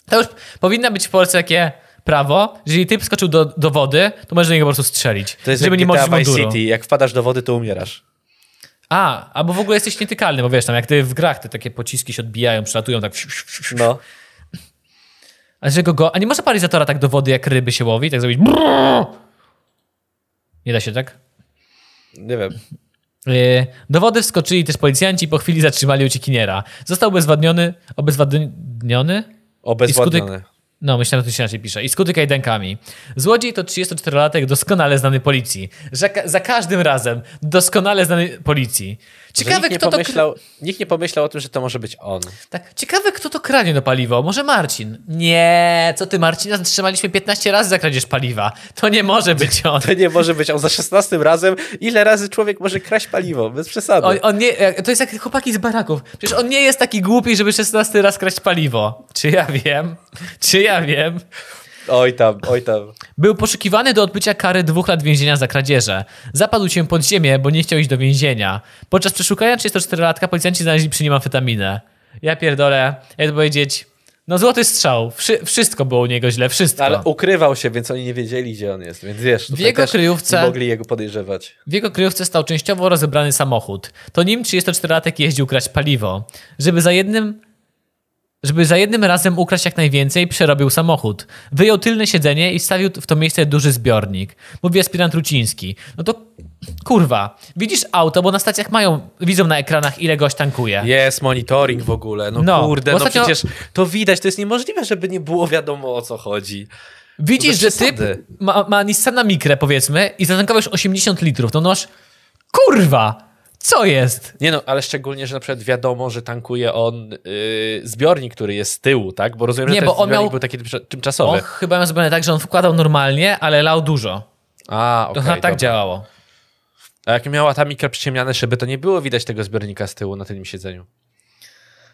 S1: To już powinno być w Polsce takie prawo, że jeżeli typ skoczył do, do wody, to możesz do niego po prostu strzelić.
S2: To jest
S1: żeby
S2: jak
S1: nie
S2: GTA Vice. City. Jak wpadasz do wody, to umierasz.
S1: A, albo w ogóle jesteś nietykalny, bo wiesz, tam jak ty w grach te takie pociski się odbijają, przelatują tak.
S2: No.
S1: A że go, go. A nie można paralizatora tak do wody, jak ryby się łowi, tak zrobić. Nie da się tak?
S2: Nie wiem.
S1: Yy, Do wody wskoczyli też policjanci, po chwili zatrzymali uciekiniera. Został obezwładniony, obezwładniony?
S2: Obezwładniony.
S1: No, myślałem, że to się inaczej pisze. I skuty kajdankami. Złodziej to 34-latek doskonale znany policji. Za każdym razem doskonale znany policji. Ciekawe,
S2: nikt nie,
S1: kto to...
S2: pomyślał, nikt nie pomyślał o tym, że to może być on.
S1: Tak, ciekawe, kto to kranie do paliwo. Może Marcin? Nie, co ty, Marcina? Zatrzymaliśmy 15 razy za kradzież paliwa. To nie może być on.
S2: To nie może być on za 16 razem. Ile razy człowiek może kraść paliwo? Bez przesady.
S1: On, on nie, to jest jak chłopaki z baraków. Przecież on nie jest taki głupi, żeby 16 raz kraść paliwo. Czy ja wiem? Czy ja wiem?
S2: Oj tam, oj tam.
S1: Był poszukiwany do odbycia kary dwóch lat więzienia za kradzieże. Zapadł się pod ziemię, bo nie chciał iść do więzienia. Podczas przeszukania 34-latka policjanci znaleźli przy nim amfetaminę. Ja pierdolę, jak to powiedzieć... No złoty strzał. Wszy wszystko było u niego źle, wszystko.
S2: Ale ukrywał się, więc oni nie wiedzieli, gdzie on jest. Więc wiesz, tutaj
S1: jego kryjówce-
S2: nie mogli jego podejrzewać.
S1: W jego kryjówce stał częściowo rozebrany samochód. To nim 34-latek jeździł kraść paliwo. Żeby za jednym żeby za jednym razem ukraść jak najwięcej, przerobił samochód. Wyjął tylne siedzenie i stawił w to miejsce duży zbiornik. Mówi aspirant Ruciński. No to kurwa, widzisz auto, bo na stacjach mają, widzą na ekranach ile gość tankuje.
S2: Jest monitoring w ogóle. No,
S1: No,
S2: kurde, no
S1: ostatnio-
S2: przecież to widać, to jest niemożliwe, żeby nie było wiadomo o co chodzi.
S1: Widzisz,
S2: bez
S1: że typ
S2: przesady.
S1: ma, ma Nissana Micrę powiedzmy i zatankował już 80 litrów. No noż, kurwa, co jest?
S2: Nie no, ale szczególnie, że na przykład wiadomo, że tankuje on yy, zbiornik, który jest z tyłu, tak? Bo rozumiem,
S1: Nie,
S2: że ten
S1: bo on
S2: zbiornik
S1: miał-
S2: był taki tymcza-
S1: On
S2: tymczasowy.
S1: chyba miał zrobione tak, że on wkładał normalnie, ale lał dużo.
S2: A,
S1: To
S2: okej,
S1: chyba tak
S2: dobra.
S1: działało.
S2: A jak miała ta mikra przyciemniane szyby, to nie było widać tego zbiornika z tyłu na tym siedzeniu.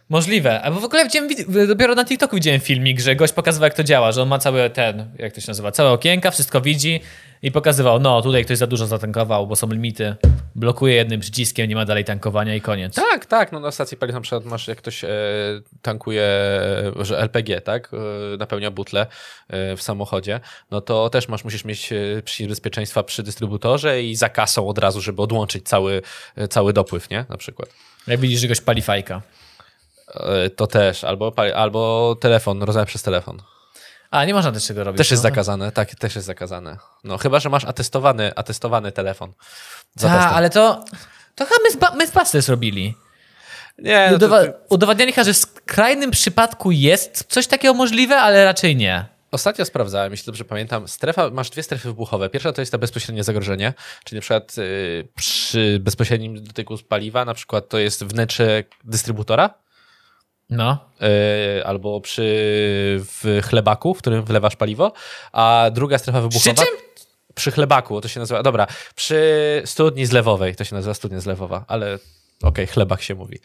S1: Możliwe. Albo w ogóle widziałem, wid- dopiero na TikToku widziałem filmik, że gość pokazywał, jak to działa, że on ma cały ten, jak to się nazywa, całe okienka, wszystko widzi i pokazywał, no tutaj ktoś za dużo zatankował, bo są limity, blokuje jednym przyciskiem, nie ma dalej tankowania i koniec.
S2: Tak, tak. No na stacji paliw na przykład masz, jak ktoś e, tankuje, że LPG, tak? E, napełnia butle e, w samochodzie, no to też masz, musisz mieć e, przycisk bezpieczeństwa przy dystrybutorze i za kasą od razu, żeby odłączyć cały, e, cały dopływ, nie? Na przykład.
S1: Jak widzisz, że gość pali fajka.
S2: E, to też. Albo, albo telefon, rozmawiać przez telefon.
S1: A, nie można też tego robić.
S2: Też jest
S1: no.
S2: zakazane, tak, też jest zakazane. No chyba, że masz atestowany, atestowany telefon. Za
S1: Tak, ale to, to chyba my z, ba- my z Bastes robili.
S2: Nie, no to,
S1: Udowa- Udowadniali chyba, że w skrajnym przypadku jest coś takiego możliwe, ale raczej nie.
S2: Ostatnio sprawdzałem, jeśli dobrze pamiętam, strefa, masz dwie strefy wybuchowe. Pierwsza to jest to bezpośrednie zagrożenie, czyli na przykład y, przy bezpośrednim dotyku paliwa, na przykład to jest wnętrze dystrybutora,
S1: No.
S2: y, albo przy w chlebaku, w którym wlewasz paliwo, a druga strefa wybuchowa...
S1: czym?
S2: Przy chlebaku, to się nazywa, dobra, przy studni zlewowej, to się nazywa studnia zlewowa, ale okej, chlebak się mówi.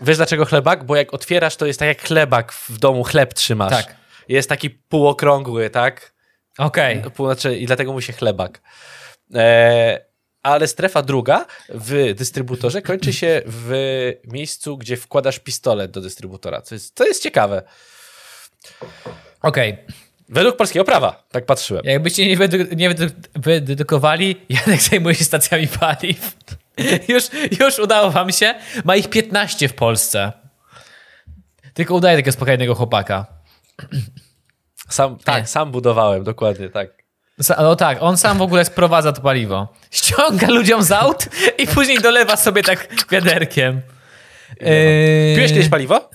S2: Wiesz dlaczego chlebak? Bo jak otwierasz, to jest tak jak chlebak w domu, chleb trzymasz.
S1: Tak.
S2: Jest taki półokrągły, tak?
S1: Okej.
S2: Pół, znaczy, I dlatego mu się chlebak. E, ale strefa druga w dystrybutorze kończy się w miejscu, gdzie wkładasz pistolet do dystrybutora. Co jest, jest ciekawe.
S1: Okej.
S2: Według polskiego prawa, tak patrzyłem.
S1: Jakbyście nie, wydu- nie wydedukowali, Janek zajmuje się stacjami paliw. już, już udało wam się. Ma ich 15 w Polsce. Tylko udaje takiego spokojnego chłopaka.
S2: Sam, tak, sam budowałem, dokładnie tak.
S1: No tak, on sam w ogóle sprowadza to paliwo. Ściąga ludziom z aut i później dolewa sobie tak wiaderkiem. Yy,
S2: Piłeś kiedyś paliwo?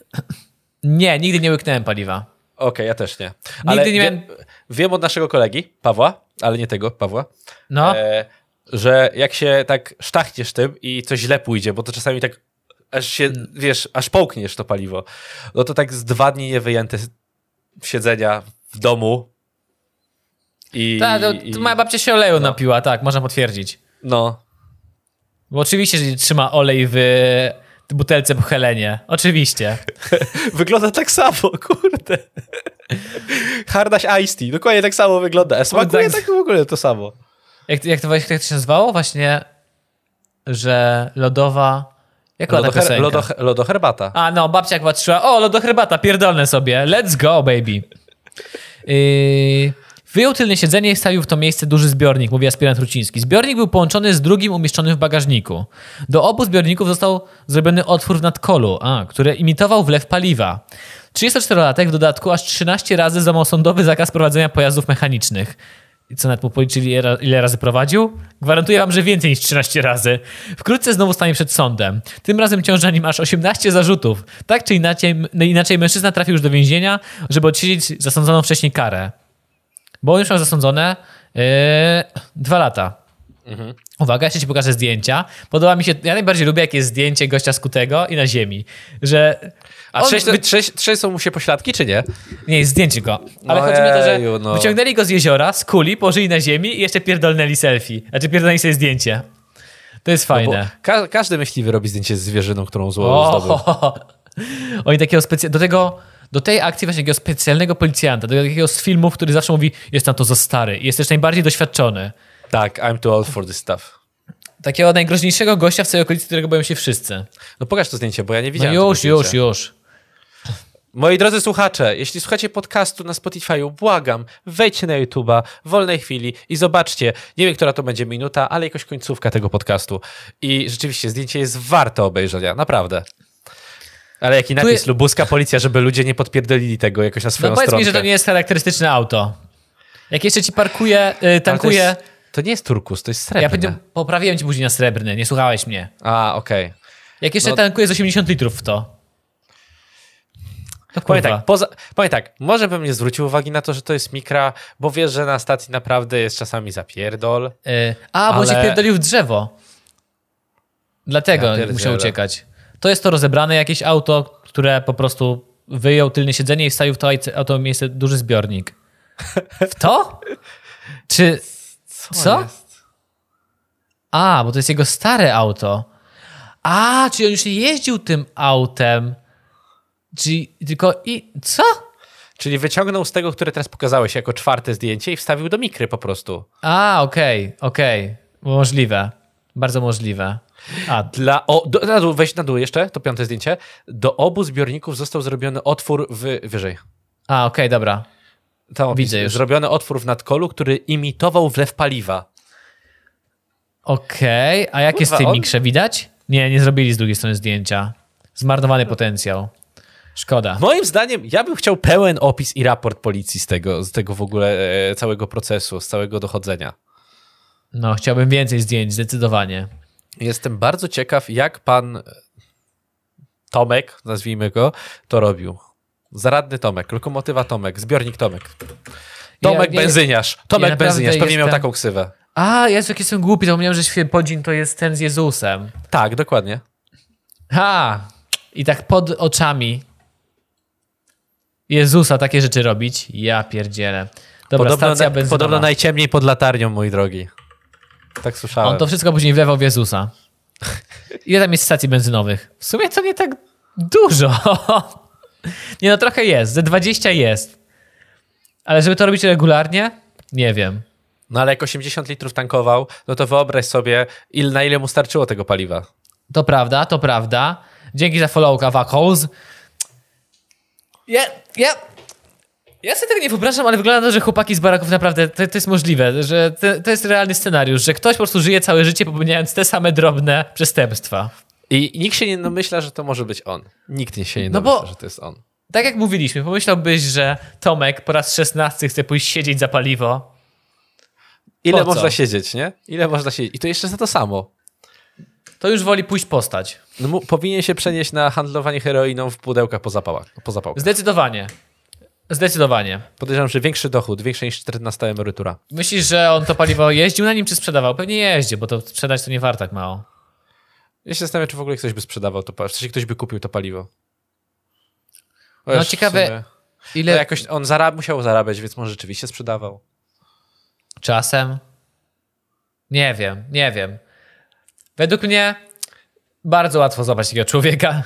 S1: Nie, nigdy nie łyknąłem paliwa.
S2: Okej, ja też nie.
S1: Nigdy nie
S2: wiem,
S1: miałem-
S2: wiem od naszego kolegi, Pawła, ale nie tego, Pawła,
S1: No,
S2: e, że jak się tak sztachniesz tym i coś źle pójdzie, bo to czasami tak aż się, wiesz, aż połkniesz to paliwo, no to tak z dwa dni nie wyjęte z siedzenia w domu i...
S1: tak, to,
S2: i
S1: moja babcia się oleju napiła, tak, można potwierdzić.
S2: No,
S1: Bo oczywiście, że trzyma olej w butelce po Helenie. Oczywiście.
S2: wygląda tak samo, kurde. Hardaś Ice Tea, dokładnie tak samo wygląda. A smakuje
S1: tak-
S2: tak w ogóle to samo.
S1: Jak, jak, to, jak to się nazywało? Właśnie, że lodowa... Jak
S2: Lodoher, lodo, lodoherbata.
S1: A no, babcia jak patrzyła, o, lodoherbata, pierdolne sobie, let's go, baby. Yy, wyjął tylne siedzenie i stawił w to miejsce duży zbiornik, mówi aspirant Ruciński. Zbiornik był połączony z drugim umieszczonym w bagażniku. Do obu zbiorników został zrobiony otwór w nadkolu, a, który imitował wlew paliwa. 34-latek w dodatku aż 13 razy złamał sądowy zakaz prowadzenia pojazdów mechanicznych. I co nawet mu policzyli, ile ra- ile razy prowadził? Gwarantuję wam, że więcej niż 13 razy. Wkrótce znowu stanie przed sądem. Tym razem ciąży na nim aż 18 zarzutów. Tak czy inaczej, inaczej mężczyzna trafił już do więzienia, żeby odsiedzieć zasądzoną wcześniej karę. Bo już miał zasądzone yy, dwa lata. Uwaga, jeszcze ci pokażę zdjęcia. Podoba mi się, ja najbardziej lubię, jak jest zdjęcie gościa skutego i na ziemi. Że
S2: A
S1: on
S2: trzeć,
S1: wy-
S2: trzeć, trzeć są mu się pośladki, czy nie?
S1: nie, jest zdjęcie go. Ale chodzi mi o to, że
S2: no.
S1: wyciągnęli go z jeziora, z kuli, położyli na ziemi i jeszcze pierdolnęli selfie. Znaczy pierdolnęli sobie zdjęcie. To jest
S2: Bo
S1: fajne.
S2: ka każdy myśliwy robi zdjęcie z zwierzyną, którą.
S1: O, Oni takiego specy... do tego, do tej akcji właśnie takiego specjalnego policjanta, do takiego z filmów, który zawsze mówi, jest tam to za stary i jest też najbardziej doświadczony.
S2: Tak, I'm too old for this stuff.
S1: Takiego najgroźniejszego gościa w całej okolicy, którego boją się wszyscy.
S2: No pokaż to zdjęcie, bo ja nie
S1: No
S2: widziałem
S1: już,
S2: tego
S1: już,
S2: zdjęcia.
S1: już.
S2: Moi drodzy słuchacze, jeśli słuchacie podcastu na Spotify'u, błagam, wejdźcie na YouTube'a w wolnej chwili i zobaczcie, nie wiem, która to będzie minuta, ale jakoś końcówka tego podcastu. I rzeczywiście zdjęcie jest warte obejrzenia, naprawdę. Ale jaki napis,
S1: jest-
S2: lubuska policja, żeby ludzie nie podpierdolili tego jakoś na swoją
S1: No powiedz
S2: stronę.
S1: mi, że to nie jest charakterystyczne auto. Jak jeszcze ci parkuje, y, tankuje...
S2: To, jest, to nie jest turkus, to jest srebrne.
S1: Ja poprawiłem ci później na srebrny, nie słuchałeś mnie.
S2: A, okej.
S1: Jak jeszcze
S2: No-
S1: tankuje z 80 litrów w to. To
S2: Powiem tak, poza, powiem tak, może bym nie zwrócił uwagi na to, że to jest mikra, bo wiesz, że na stacji naprawdę jest czasami zapierdol.
S1: Y, a, bo
S2: Ale-
S1: się pierdolił w drzewo. Dlatego
S2: Ja
S1: musiał uciekać. To jest to rozebrane jakieś auto, które po prostu wyjął tylne siedzenie i wstawił w to auto- miejsce duży zbiornik. W to? Czy... Co?
S2: jest?
S1: A, bo to jest jego stare auto. A, czyli on już nie jeździł tym autem. Czyli tylko i... Co?
S2: Czyli wyciągnął z tego, które teraz pokazałeś jako czwarte zdjęcie i wstawił do mikry po prostu.
S1: A, okej, okej. Możliwe. Bardzo możliwe. A,
S2: Dla, o, do, na dół, weź na dół jeszcze, to piąte zdjęcie. Do obu zbiorników został zrobiony otwór w, wyżej.
S1: a okej, dobra.
S2: Tam.
S1: Widzę już.
S2: Zrobiony otwór w nadkolu, który imitował wlew paliwa.
S1: Okej, a jak jest w
S2: Kurwa,
S1: tej
S2: on-
S1: mikrze widać? Nie, nie zrobili z drugiej strony zdjęcia. Zmarnowany potencjał. Szkoda.
S2: Moim zdaniem, ja bym chciał pełen opis i raport policji z tego, z tego w ogóle e, całego procesu, z całego dochodzenia.
S1: No, chciałbym więcej zdjęć, zdecydowanie.
S2: Jestem bardzo ciekaw, jak pan Tomek, nazwijmy go, to robił. Zaradny Tomek, lokomotywa Tomek, zbiornik Tomek. Tomek
S1: Ja- ja-
S2: benzyniarz. Tomek
S1: naprawdę
S2: benzyniarz, pewnie miał
S1: jestem-
S2: taką ksywę.
S1: A, Jezu, jaki jestem głupi, zapomniałem, że Świebodzin to jest ten z Jezusem.
S2: Tak, dokładnie.
S1: Ha! I tak pod oczami Jezusa takie rzeczy robić? Ja pierdzielę. Dobra,
S2: Podobno,
S1: stacja benzynowa.
S2: podobno najciemniej pod latarnią, mój drogi. Tak słyszałem.
S1: On to wszystko później wlewał w Jezusa. Ile tam jest stacji benzynowych? W sumie to nie tak dużo. Nie no, trochę jest. Ze 20 jest. Ale żeby to robić regularnie? Nie wiem.
S2: No ale jak 80 litrów tankował, no to wyobraź sobie, il, na ile mu starczyło tego paliwa.
S1: To prawda, to prawda. Dzięki za followka, Wakos. Ja, ja, ja sobie tego nie wyobrażam, ale wygląda na to, że chłopaki z baraków naprawdę, to, to jest możliwe, że to, to jest realny scenariusz, że ktoś po prostu żyje całe życie popełniając te same drobne przestępstwa.
S2: I nikt się nie domyśla, że to może być on. Nikt nie się nie
S1: No
S2: domyśla,
S1: bo-
S2: że to jest on.
S1: Tak jak mówiliśmy, pomyślałbyś, że Tomek po raz 16 chce pójść siedzieć za paliwo.
S2: Ile można siedzieć, nie? Ile można siedzieć? I to jeszcze za to samo.
S1: To już woli pójść postać.
S2: No, powinien się przenieść na handlowanie heroiną w pudełkach po zapałach. Po zapałkach.
S1: Zdecydowanie. Zdecydowanie.
S2: Podejrzewam, że większy dochód, większa niż 14 emerytura.
S1: Myślisz, że on to paliwo jeździł na nim, czy sprzedawał? Pewnie jeździ, bo to sprzedać to nie warto tak mało.
S2: Ja się zastanawiam, czy w ogóle ktoś by sprzedawał to paliwo. Sensie ktoś by kupił to paliwo.
S1: No, ciekawe, Ile
S2: No jakoś on zarab musiał zarabiać, więc może rzeczywiście sprzedawał.
S1: czasem? Nie wiem, nie wiem. Według mnie bardzo łatwo zobaczyć takiego człowieka.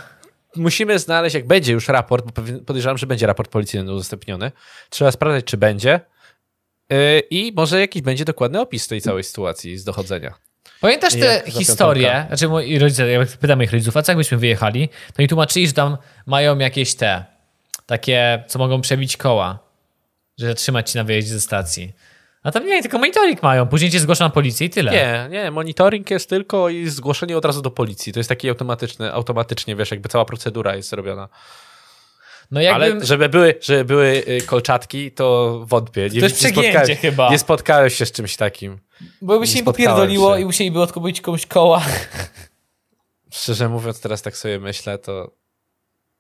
S2: Musimy znaleźć, jak będzie już raport, bo podejrzewam, że będzie raport policyjny udostępniony. Trzeba sprawdzać, czy będzie. Yy, I może jakiś będzie dokładny opis tej całej sytuacji z dochodzenia.
S1: Pamiętasz historie?
S2: piątaka.
S1: Znaczy moi rodzice, jak pytam moich rodziców, a co jakbyśmy wyjechali, to mi tłumaczyli, że tam mają jakieś te, takie, co mogą przebić koła, że zatrzymać ci na wyjeździe ze stacji. A tam nie, tylko monitoring mają, później cię zgłoszą na policję i tyle.
S2: Nie, nie, monitoring jest tylko i zgłoszenie od razu do policji. To jest taki automatyczny, automatycznie, wiesz, jakby cała procedura jest robiona.
S1: No jakbym,
S2: Ale żeby były, żeby były y, kolczatki, to wątpię. Nie,
S1: To jest
S2: nie spotkałeś-
S1: chyba.
S2: Nie spotkałeś się z czymś takim.
S1: bo by
S2: nie
S1: się im
S2: spotkałem
S1: popierdoliło
S2: się.
S1: i musieliby odkupić komuś koła.
S2: Szczerze mówiąc, teraz tak sobie myślę, to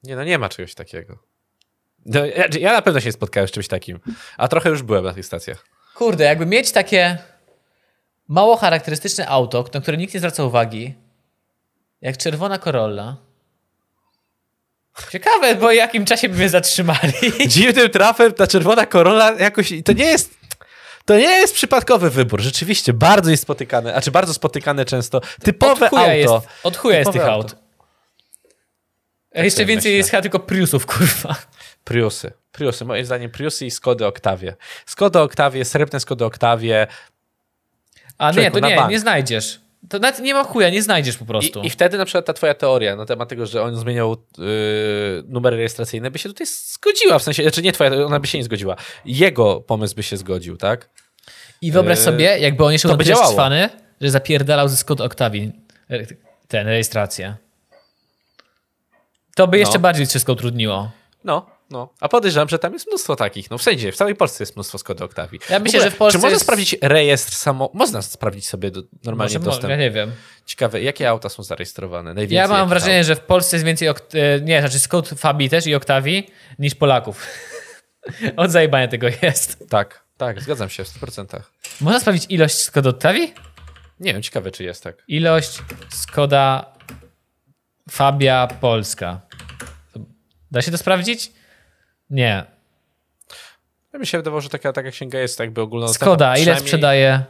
S2: nie, no nie ma czegoś takiego. No, ja, ja na pewno się nie spotkałem z czymś takim, a trochę już byłem na tych stacjach.
S1: Kurde, jakby mieć takie mało charakterystyczne auto, na które nikt nie zwraca uwagi, jak czerwona Corolla. Ciekawe, bo jakim czasie by mnie zatrzymali.
S2: Dziwnym trafem ta czerwona Corolla jakoś, to nie jest, to nie jest przypadkowy wybór, rzeczywiście, bardzo jest spotykane, a czy bardzo spotykane często, typowe
S1: od
S2: auto.
S1: Jest, od chuja jest
S2: Typowe
S1: tych
S2: auto.
S1: aut. Jeszcze
S2: sobie
S1: więcej
S2: myślę.
S1: jest chyba tylko Priusów, kurwa.
S2: Priusy. Priusy, moim zdaniem Priusy i Skody Octavie. Skody Octavie, srebrne Skody Octavie
S1: A nie,
S2: Człowieku,
S1: to
S2: na
S1: nie,
S2: bank.
S1: nie znajdziesz. To nawet nie ma chuja, nie znajdziesz po prostu.
S2: I, I wtedy na przykład ta twoja teoria na temat tego, że on zmieniał yy, numery rejestracyjne, by się tutaj zgodziła. W sensie, znaczy nie twoja, ona by się nie zgodziła. Jego pomysł by się zgodził, tak?
S1: I wyobraź
S2: Yy,
S1: sobie, jakby on jeszcze
S2: to
S1: był
S2: by
S1: tyle
S2: działało.
S1: cwany, że zapierdalał ze Scott Octavii ten, rejestrację. To by jeszcze
S2: No.
S1: bardziej wszystko utrudniło.
S2: No, no. A podejrzewam, że tam jest mnóstwo takich. No wszędzie, w całej Polsce jest mnóstwo Skody Octavii.
S1: Ja myślę, że w Polsce
S2: Czy można
S1: jest-
S2: sprawdzić rejestr samo... Można sprawdzić sobie do, normalnie
S1: Może, mo-
S2: dostęp.
S1: ja nie wiem.
S2: Ciekawe, jakie auta są zarejestrowane? Najwięcej
S1: Ja mam wrażenie,
S2: aut?
S1: że w Polsce jest więcej, okt- e, nie, znaczy Scott Fabii też i Octavii niż Polaków. Od zajebania tego jest.
S2: Tak, tak, zgadzam się w 100%.
S1: Można sprawdzić ilość Skoda Octavii?
S2: Nie wiem, ciekawe, czy jest tak.
S1: Ilość Skoda Fabia Polska. Da się to sprawdzić? Nie.
S2: Ja mi się wydawało, że taka, taka księga jest jakby ogólna.
S1: Skoda, ile
S2: przynajmniej-
S1: sprzedaje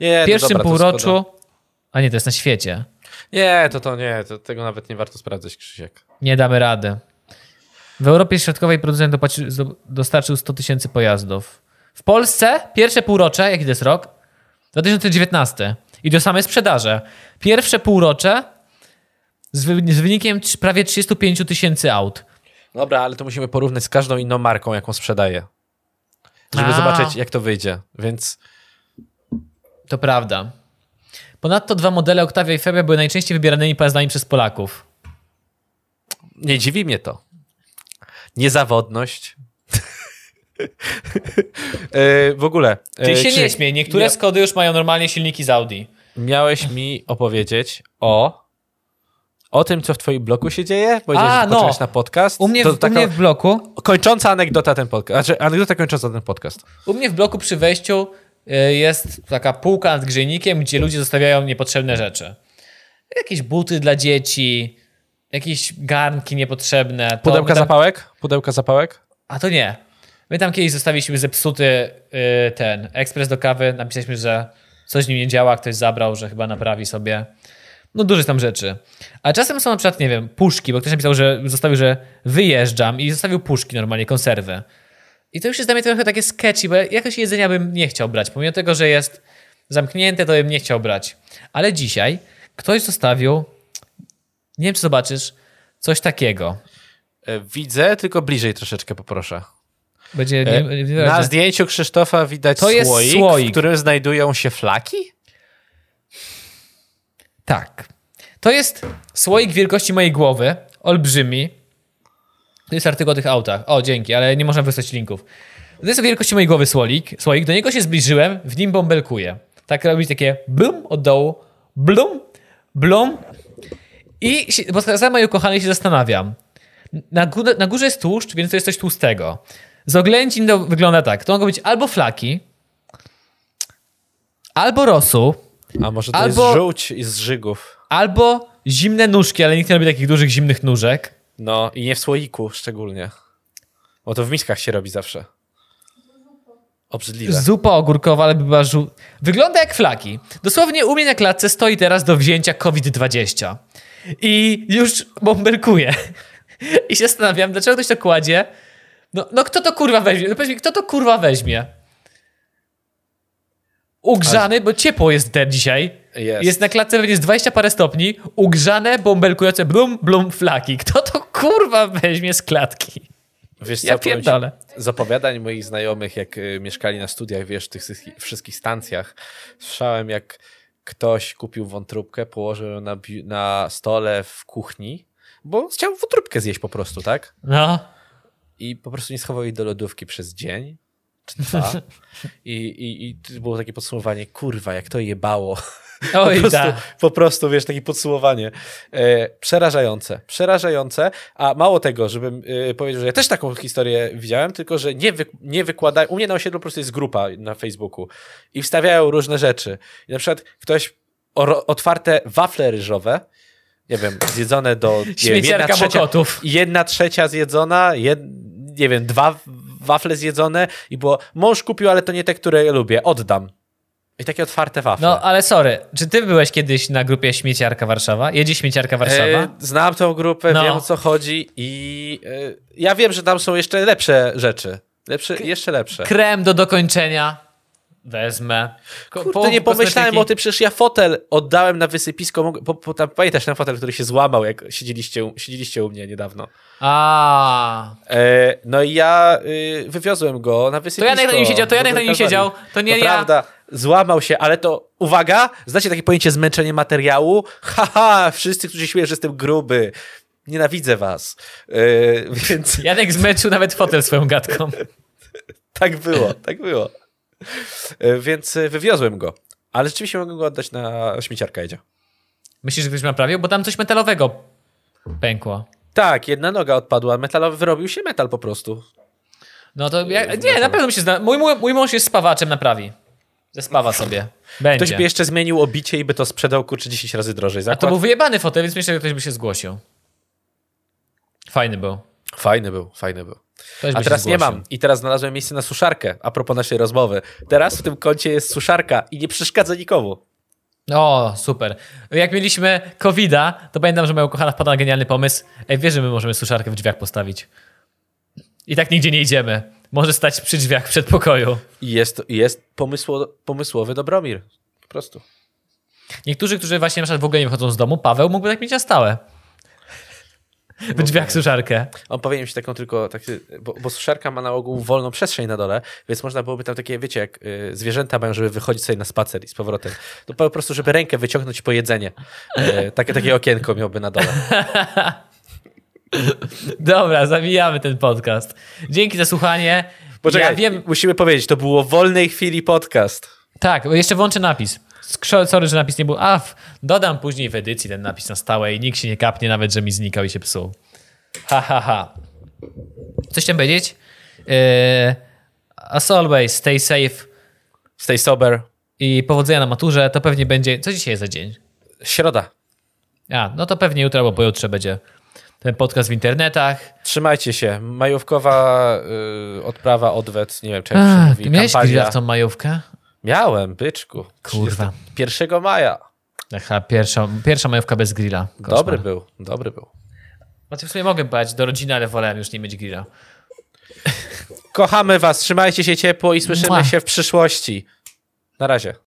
S2: Nie,
S1: w
S2: to
S1: pierwszym
S2: dobra,
S1: półroczu? A nie, to jest na świecie.
S2: Nie, to to nie, to tego nawet nie warto sprawdzać, Krzysiek.
S1: Nie damy rady. W Europie Środkowej producent dostarczył 100 tysięcy pojazdów. W Polsce pierwsze półrocze, jaki to jest rok? 2019. I do samej sprzedaży. Pierwsze półrocze z, wy- z wynikiem prawie 35 tysięcy aut.
S2: Dobra, ale to musimy porównać z każdą inną marką, jaką sprzedaje. Żeby
S1: A.
S2: zobaczyć, jak to wyjdzie. Więc
S1: To prawda. Ponadto dwa modele Octavia i Fabia były najczęściej wybieranymi pojazdami przez Polaków.
S2: nie dziwi mnie to. Niezawodność. E, w ogóle. e,
S1: Ty się
S2: czy
S1: nie śmiej, niektóre
S2: mia-
S1: Skody już mają normalnie silniki z Audi.
S2: Miałeś mi opowiedzieć o o tym, co w twoim bloku się dzieje? Powiedziałeś,
S1: A,
S2: że
S1: no.
S2: na podcast.
S1: U mnie, w, u mnie w bloku
S2: kończąca anegdota ten podcast. Znaczy, anegdota kończąca ten podcast.
S1: U mnie w bloku przy wejściu y, jest taka półka nad grzejnikiem, gdzie ludzie zostawiają niepotrzebne rzeczy. Jakieś buty dla dzieci, jakieś garnki niepotrzebne. To
S2: Pudełka
S1: tam,
S2: zapałek? Pudełka zapałek?
S1: A to nie. My tam kiedyś zostawiliśmy zepsuty y, ten ekspres do kawy. Napisaliśmy, że coś z nim nie działa, ktoś zabrał, że chyba naprawi sobie. No dużo jest tam rzeczy. A czasem są na przykład, nie wiem, puszki, bo ktoś napisał, że zostawił, że wyjeżdżam i zostawił puszki normalnie, konserwy. I to już jest dla mnie trochę takie sketchy, bo jakoś jedzenia bym nie chciał brać. Pomimo tego, że jest zamknięte, to bym nie chciał brać. Ale dzisiaj ktoś zostawił, nie wiem czy zobaczysz, coś takiego.
S2: E, Widzę, tylko bliżej troszeczkę poproszę.
S1: Będzie,
S2: E,
S1: nie, nie,
S2: Na zdjęciu Krzysztofa widać
S1: To jest
S2: słoik,
S1: słoik.
S2: w którym znajdują się flaki?
S1: Tak. To jest słoik wielkości mojej głowy, olbrzymi. To jest artykuł o tych autach. O, dzięki, ale nie można wysłać linków. To jest wielkości mojej głowy słoik. słoik. Do niego się zbliżyłem, w nim bąbelkuje. Tak robi takie blum od dołu, blum, blum. I bo za mojej się zastanawiam. Na, górze, na górze jest tłuszcz, więc to jest coś tłustego. Z oględzin to wygląda tak. To mogą być albo flaki, albo rosół,
S2: A może to
S1: Albo-
S2: jest żółć z żygów?
S1: albo zimne nóżki, ale nikt nie robi takich dużych zimnych nóżek.
S2: No i nie w słoiku szczególnie. Bo to w miskach się robi zawsze. Obrzydliwe.
S1: Zupa ogórkowa, ale by była żół... Wygląda jak flaki. Dosłownie u mnie na klatce stoi teraz do wzięcia COVID-20. I już bąbelkuje. I się zastanawiam, dlaczego ktoś to kładzie. No, no kto to kurwa weźmie? No powiedz mi, kto to kurwa weźmie? Ugrzany, bo ciepło jest ten dzisiaj.
S2: Jest.
S1: Jest na klatce, jest 20 parę stopni. Ugrzane, bąbelkujące blum, blum, flaki. Kto to kurwa weźmie z klatki?
S2: Wiesz
S1: Ja pierdolę.
S2: Z opowiadań moich znajomych, jak y, mieszkali na studiach, wiesz, w tych wszystkich- stancjach, słyszałem, jak ktoś kupił wątróbkę, położył ją na, na stole w kuchni, bo chciał wątróbkę zjeść po prostu, tak?
S1: No.
S2: I po prostu nie schował jej do lodówki przez dzień czy dwa. I, i, I było takie podsumowanie, kurwa, jak to jebało.
S1: Oj,
S2: po, prostu, po prostu, wiesz, takie podsumowanie. E, przerażające, przerażające. A mało tego, żebym e, powiedział, że ja też taką historię widziałem, tylko że nie, wy, nie wykładają. U mnie na osiedlu po prostu jest grupa na Facebooku i wstawiają różne rzeczy. I na przykład ktoś o, otwarte wafle ryżowe, nie wiem, zjedzone do. Nie wiem, jedna trzecia, jedna trzecia zjedzona, jed, nie wiem, dwa wafle zjedzone i było, mąż kupił, ale to nie te, które lubię, oddam. I takie otwarte wafle.
S1: No, ale sorry, czy ty byłeś kiedyś na grupie Śmieciarka Warszawa? Jedzie Śmieciarka Warszawa?
S2: E, znam tą grupę,
S1: No.
S2: wiem o co chodzi i e, ja wiem, że tam są jeszcze lepsze rzeczy. Lepsze, jeszcze lepsze.
S1: Krem do dokończenia. Wezmę. Ko-
S2: Kurde,
S1: po-
S2: nie pomyślałem
S1: kosmetyki.
S2: o tym, przecież ja fotel oddałem na wysypisko. Po, po, tam, pamiętasz ten fotel, który się złamał, jak siedzieliście, u- siedzieliście u mnie niedawno.
S1: A,
S2: E, no i ja y, wywiozłem go na
S1: to
S2: wysypisko.
S1: Janek na nim siedział, to Janek na nim siedział. To nie
S2: to
S1: ja.
S2: prawda, złamał się, ale to uwaga, znacie takie pojęcie zmęczenie materiału? Haha, wszyscy, którzy śmieją, że jestem gruby. Nienawidzę was. E, więc
S1: Janek zmęczył nawet fotel swoją gadką.
S2: tak było, tak było. E, więc e, wywiozłem go. Ale rzeczywiście mogę go oddać na śmieciarkę jedzie.
S1: Myślisz, że ktoś naprawił? Bo tam coś metalowego pękło.
S2: Tak, jedna noga odpadła, metalowy wyrobił się metal po prostu.
S1: No to ja, nie, na pewno mi się zna. Mój, mój, mój mąż jest spawaczem, naprawi. Zespawa sobie. Będzie.
S2: Ktoś by jeszcze zmienił obicie i by to sprzedał kurczę 10 razy drożej.
S1: A to
S2: Zakład?
S1: był wyjebany fotel, więc myślę, że ktoś by się zgłosił. Fajny był.
S2: Fajny był, fajny był. A teraz nie mam. I teraz znalazłem miejsce na suszarkę, a propos naszej rozmowy. Teraz w tym kącie jest suszarka i nie przeszkadza nikomu.
S1: O, super. Jak mieliśmy COVID-a, to pamiętam, że moja ukochana wpadła na genialny pomysł. Ej, wiesz, że my możemy suszarkę w drzwiach postawić. I tak nigdzie nie idziemy. Może stać przy drzwiach w przedpokoju.
S2: I jest, jest pomysło, pomysłowy Dobromir. Po prostu.
S1: Niektórzy, którzy właśnie na przykład w ogóle nie wychodzą z domu, Paweł mógłby tak mieć na stałe. W drzwiach suszarkę.
S2: On powinien mieć taką tylko, taki, bo, bo suszarka ma na ogół wolną przestrzeń na dole, więc można byłoby tam takie, wiecie, jak y, zwierzęta mają, żeby wychodzić sobie na spacer i z powrotem. To po prostu, żeby rękę wyciągnąć po jedzenie. Y, takie, takie okienko miałby na dole.
S1: Dobra, zawijamy ten podcast. Dzięki za słuchanie.
S2: Poczekaj,
S1: ja wiem,
S2: musimy powiedzieć, to było wolnej chwili podcast.
S1: tak, jeszcze włączę napis. Sorry, że napis nie był. A, w- dodam później w edycji ten napis na stałe i nikt się nie kapnie, nawet że mi znikał i się psuł. Ha, ha, ha. Coś chciałem powiedzieć? Yy, as always, stay safe
S2: Stay sober.
S1: i powodzenia na maturze. To pewnie będzie. Co dzisiaj jest za dzień?
S2: Środa.
S1: A, no to pewnie jutro albo pojutrze będzie ten podcast w internetach.
S2: Trzymajcie się. Majówkowa y, odprawa, odwet, nie wiem, czy jak się mówi,
S1: ty miałeś
S2: kampania.
S1: tą majówkę?
S2: Miałem, byczku.
S1: Kurwa.
S2: 1 maja.
S1: Taka pierwsza, pierwsza majówka bez grilla. Koszmar.
S2: Dobry był, dobry był.
S1: Znaczy w sumie mogę pojechać do rodziny, ale wolałem już nie mieć grilla.
S2: Kochamy was, trzymajcie się ciepło i słyszymy
S1: Mua.
S2: się w przyszłości. Na razie.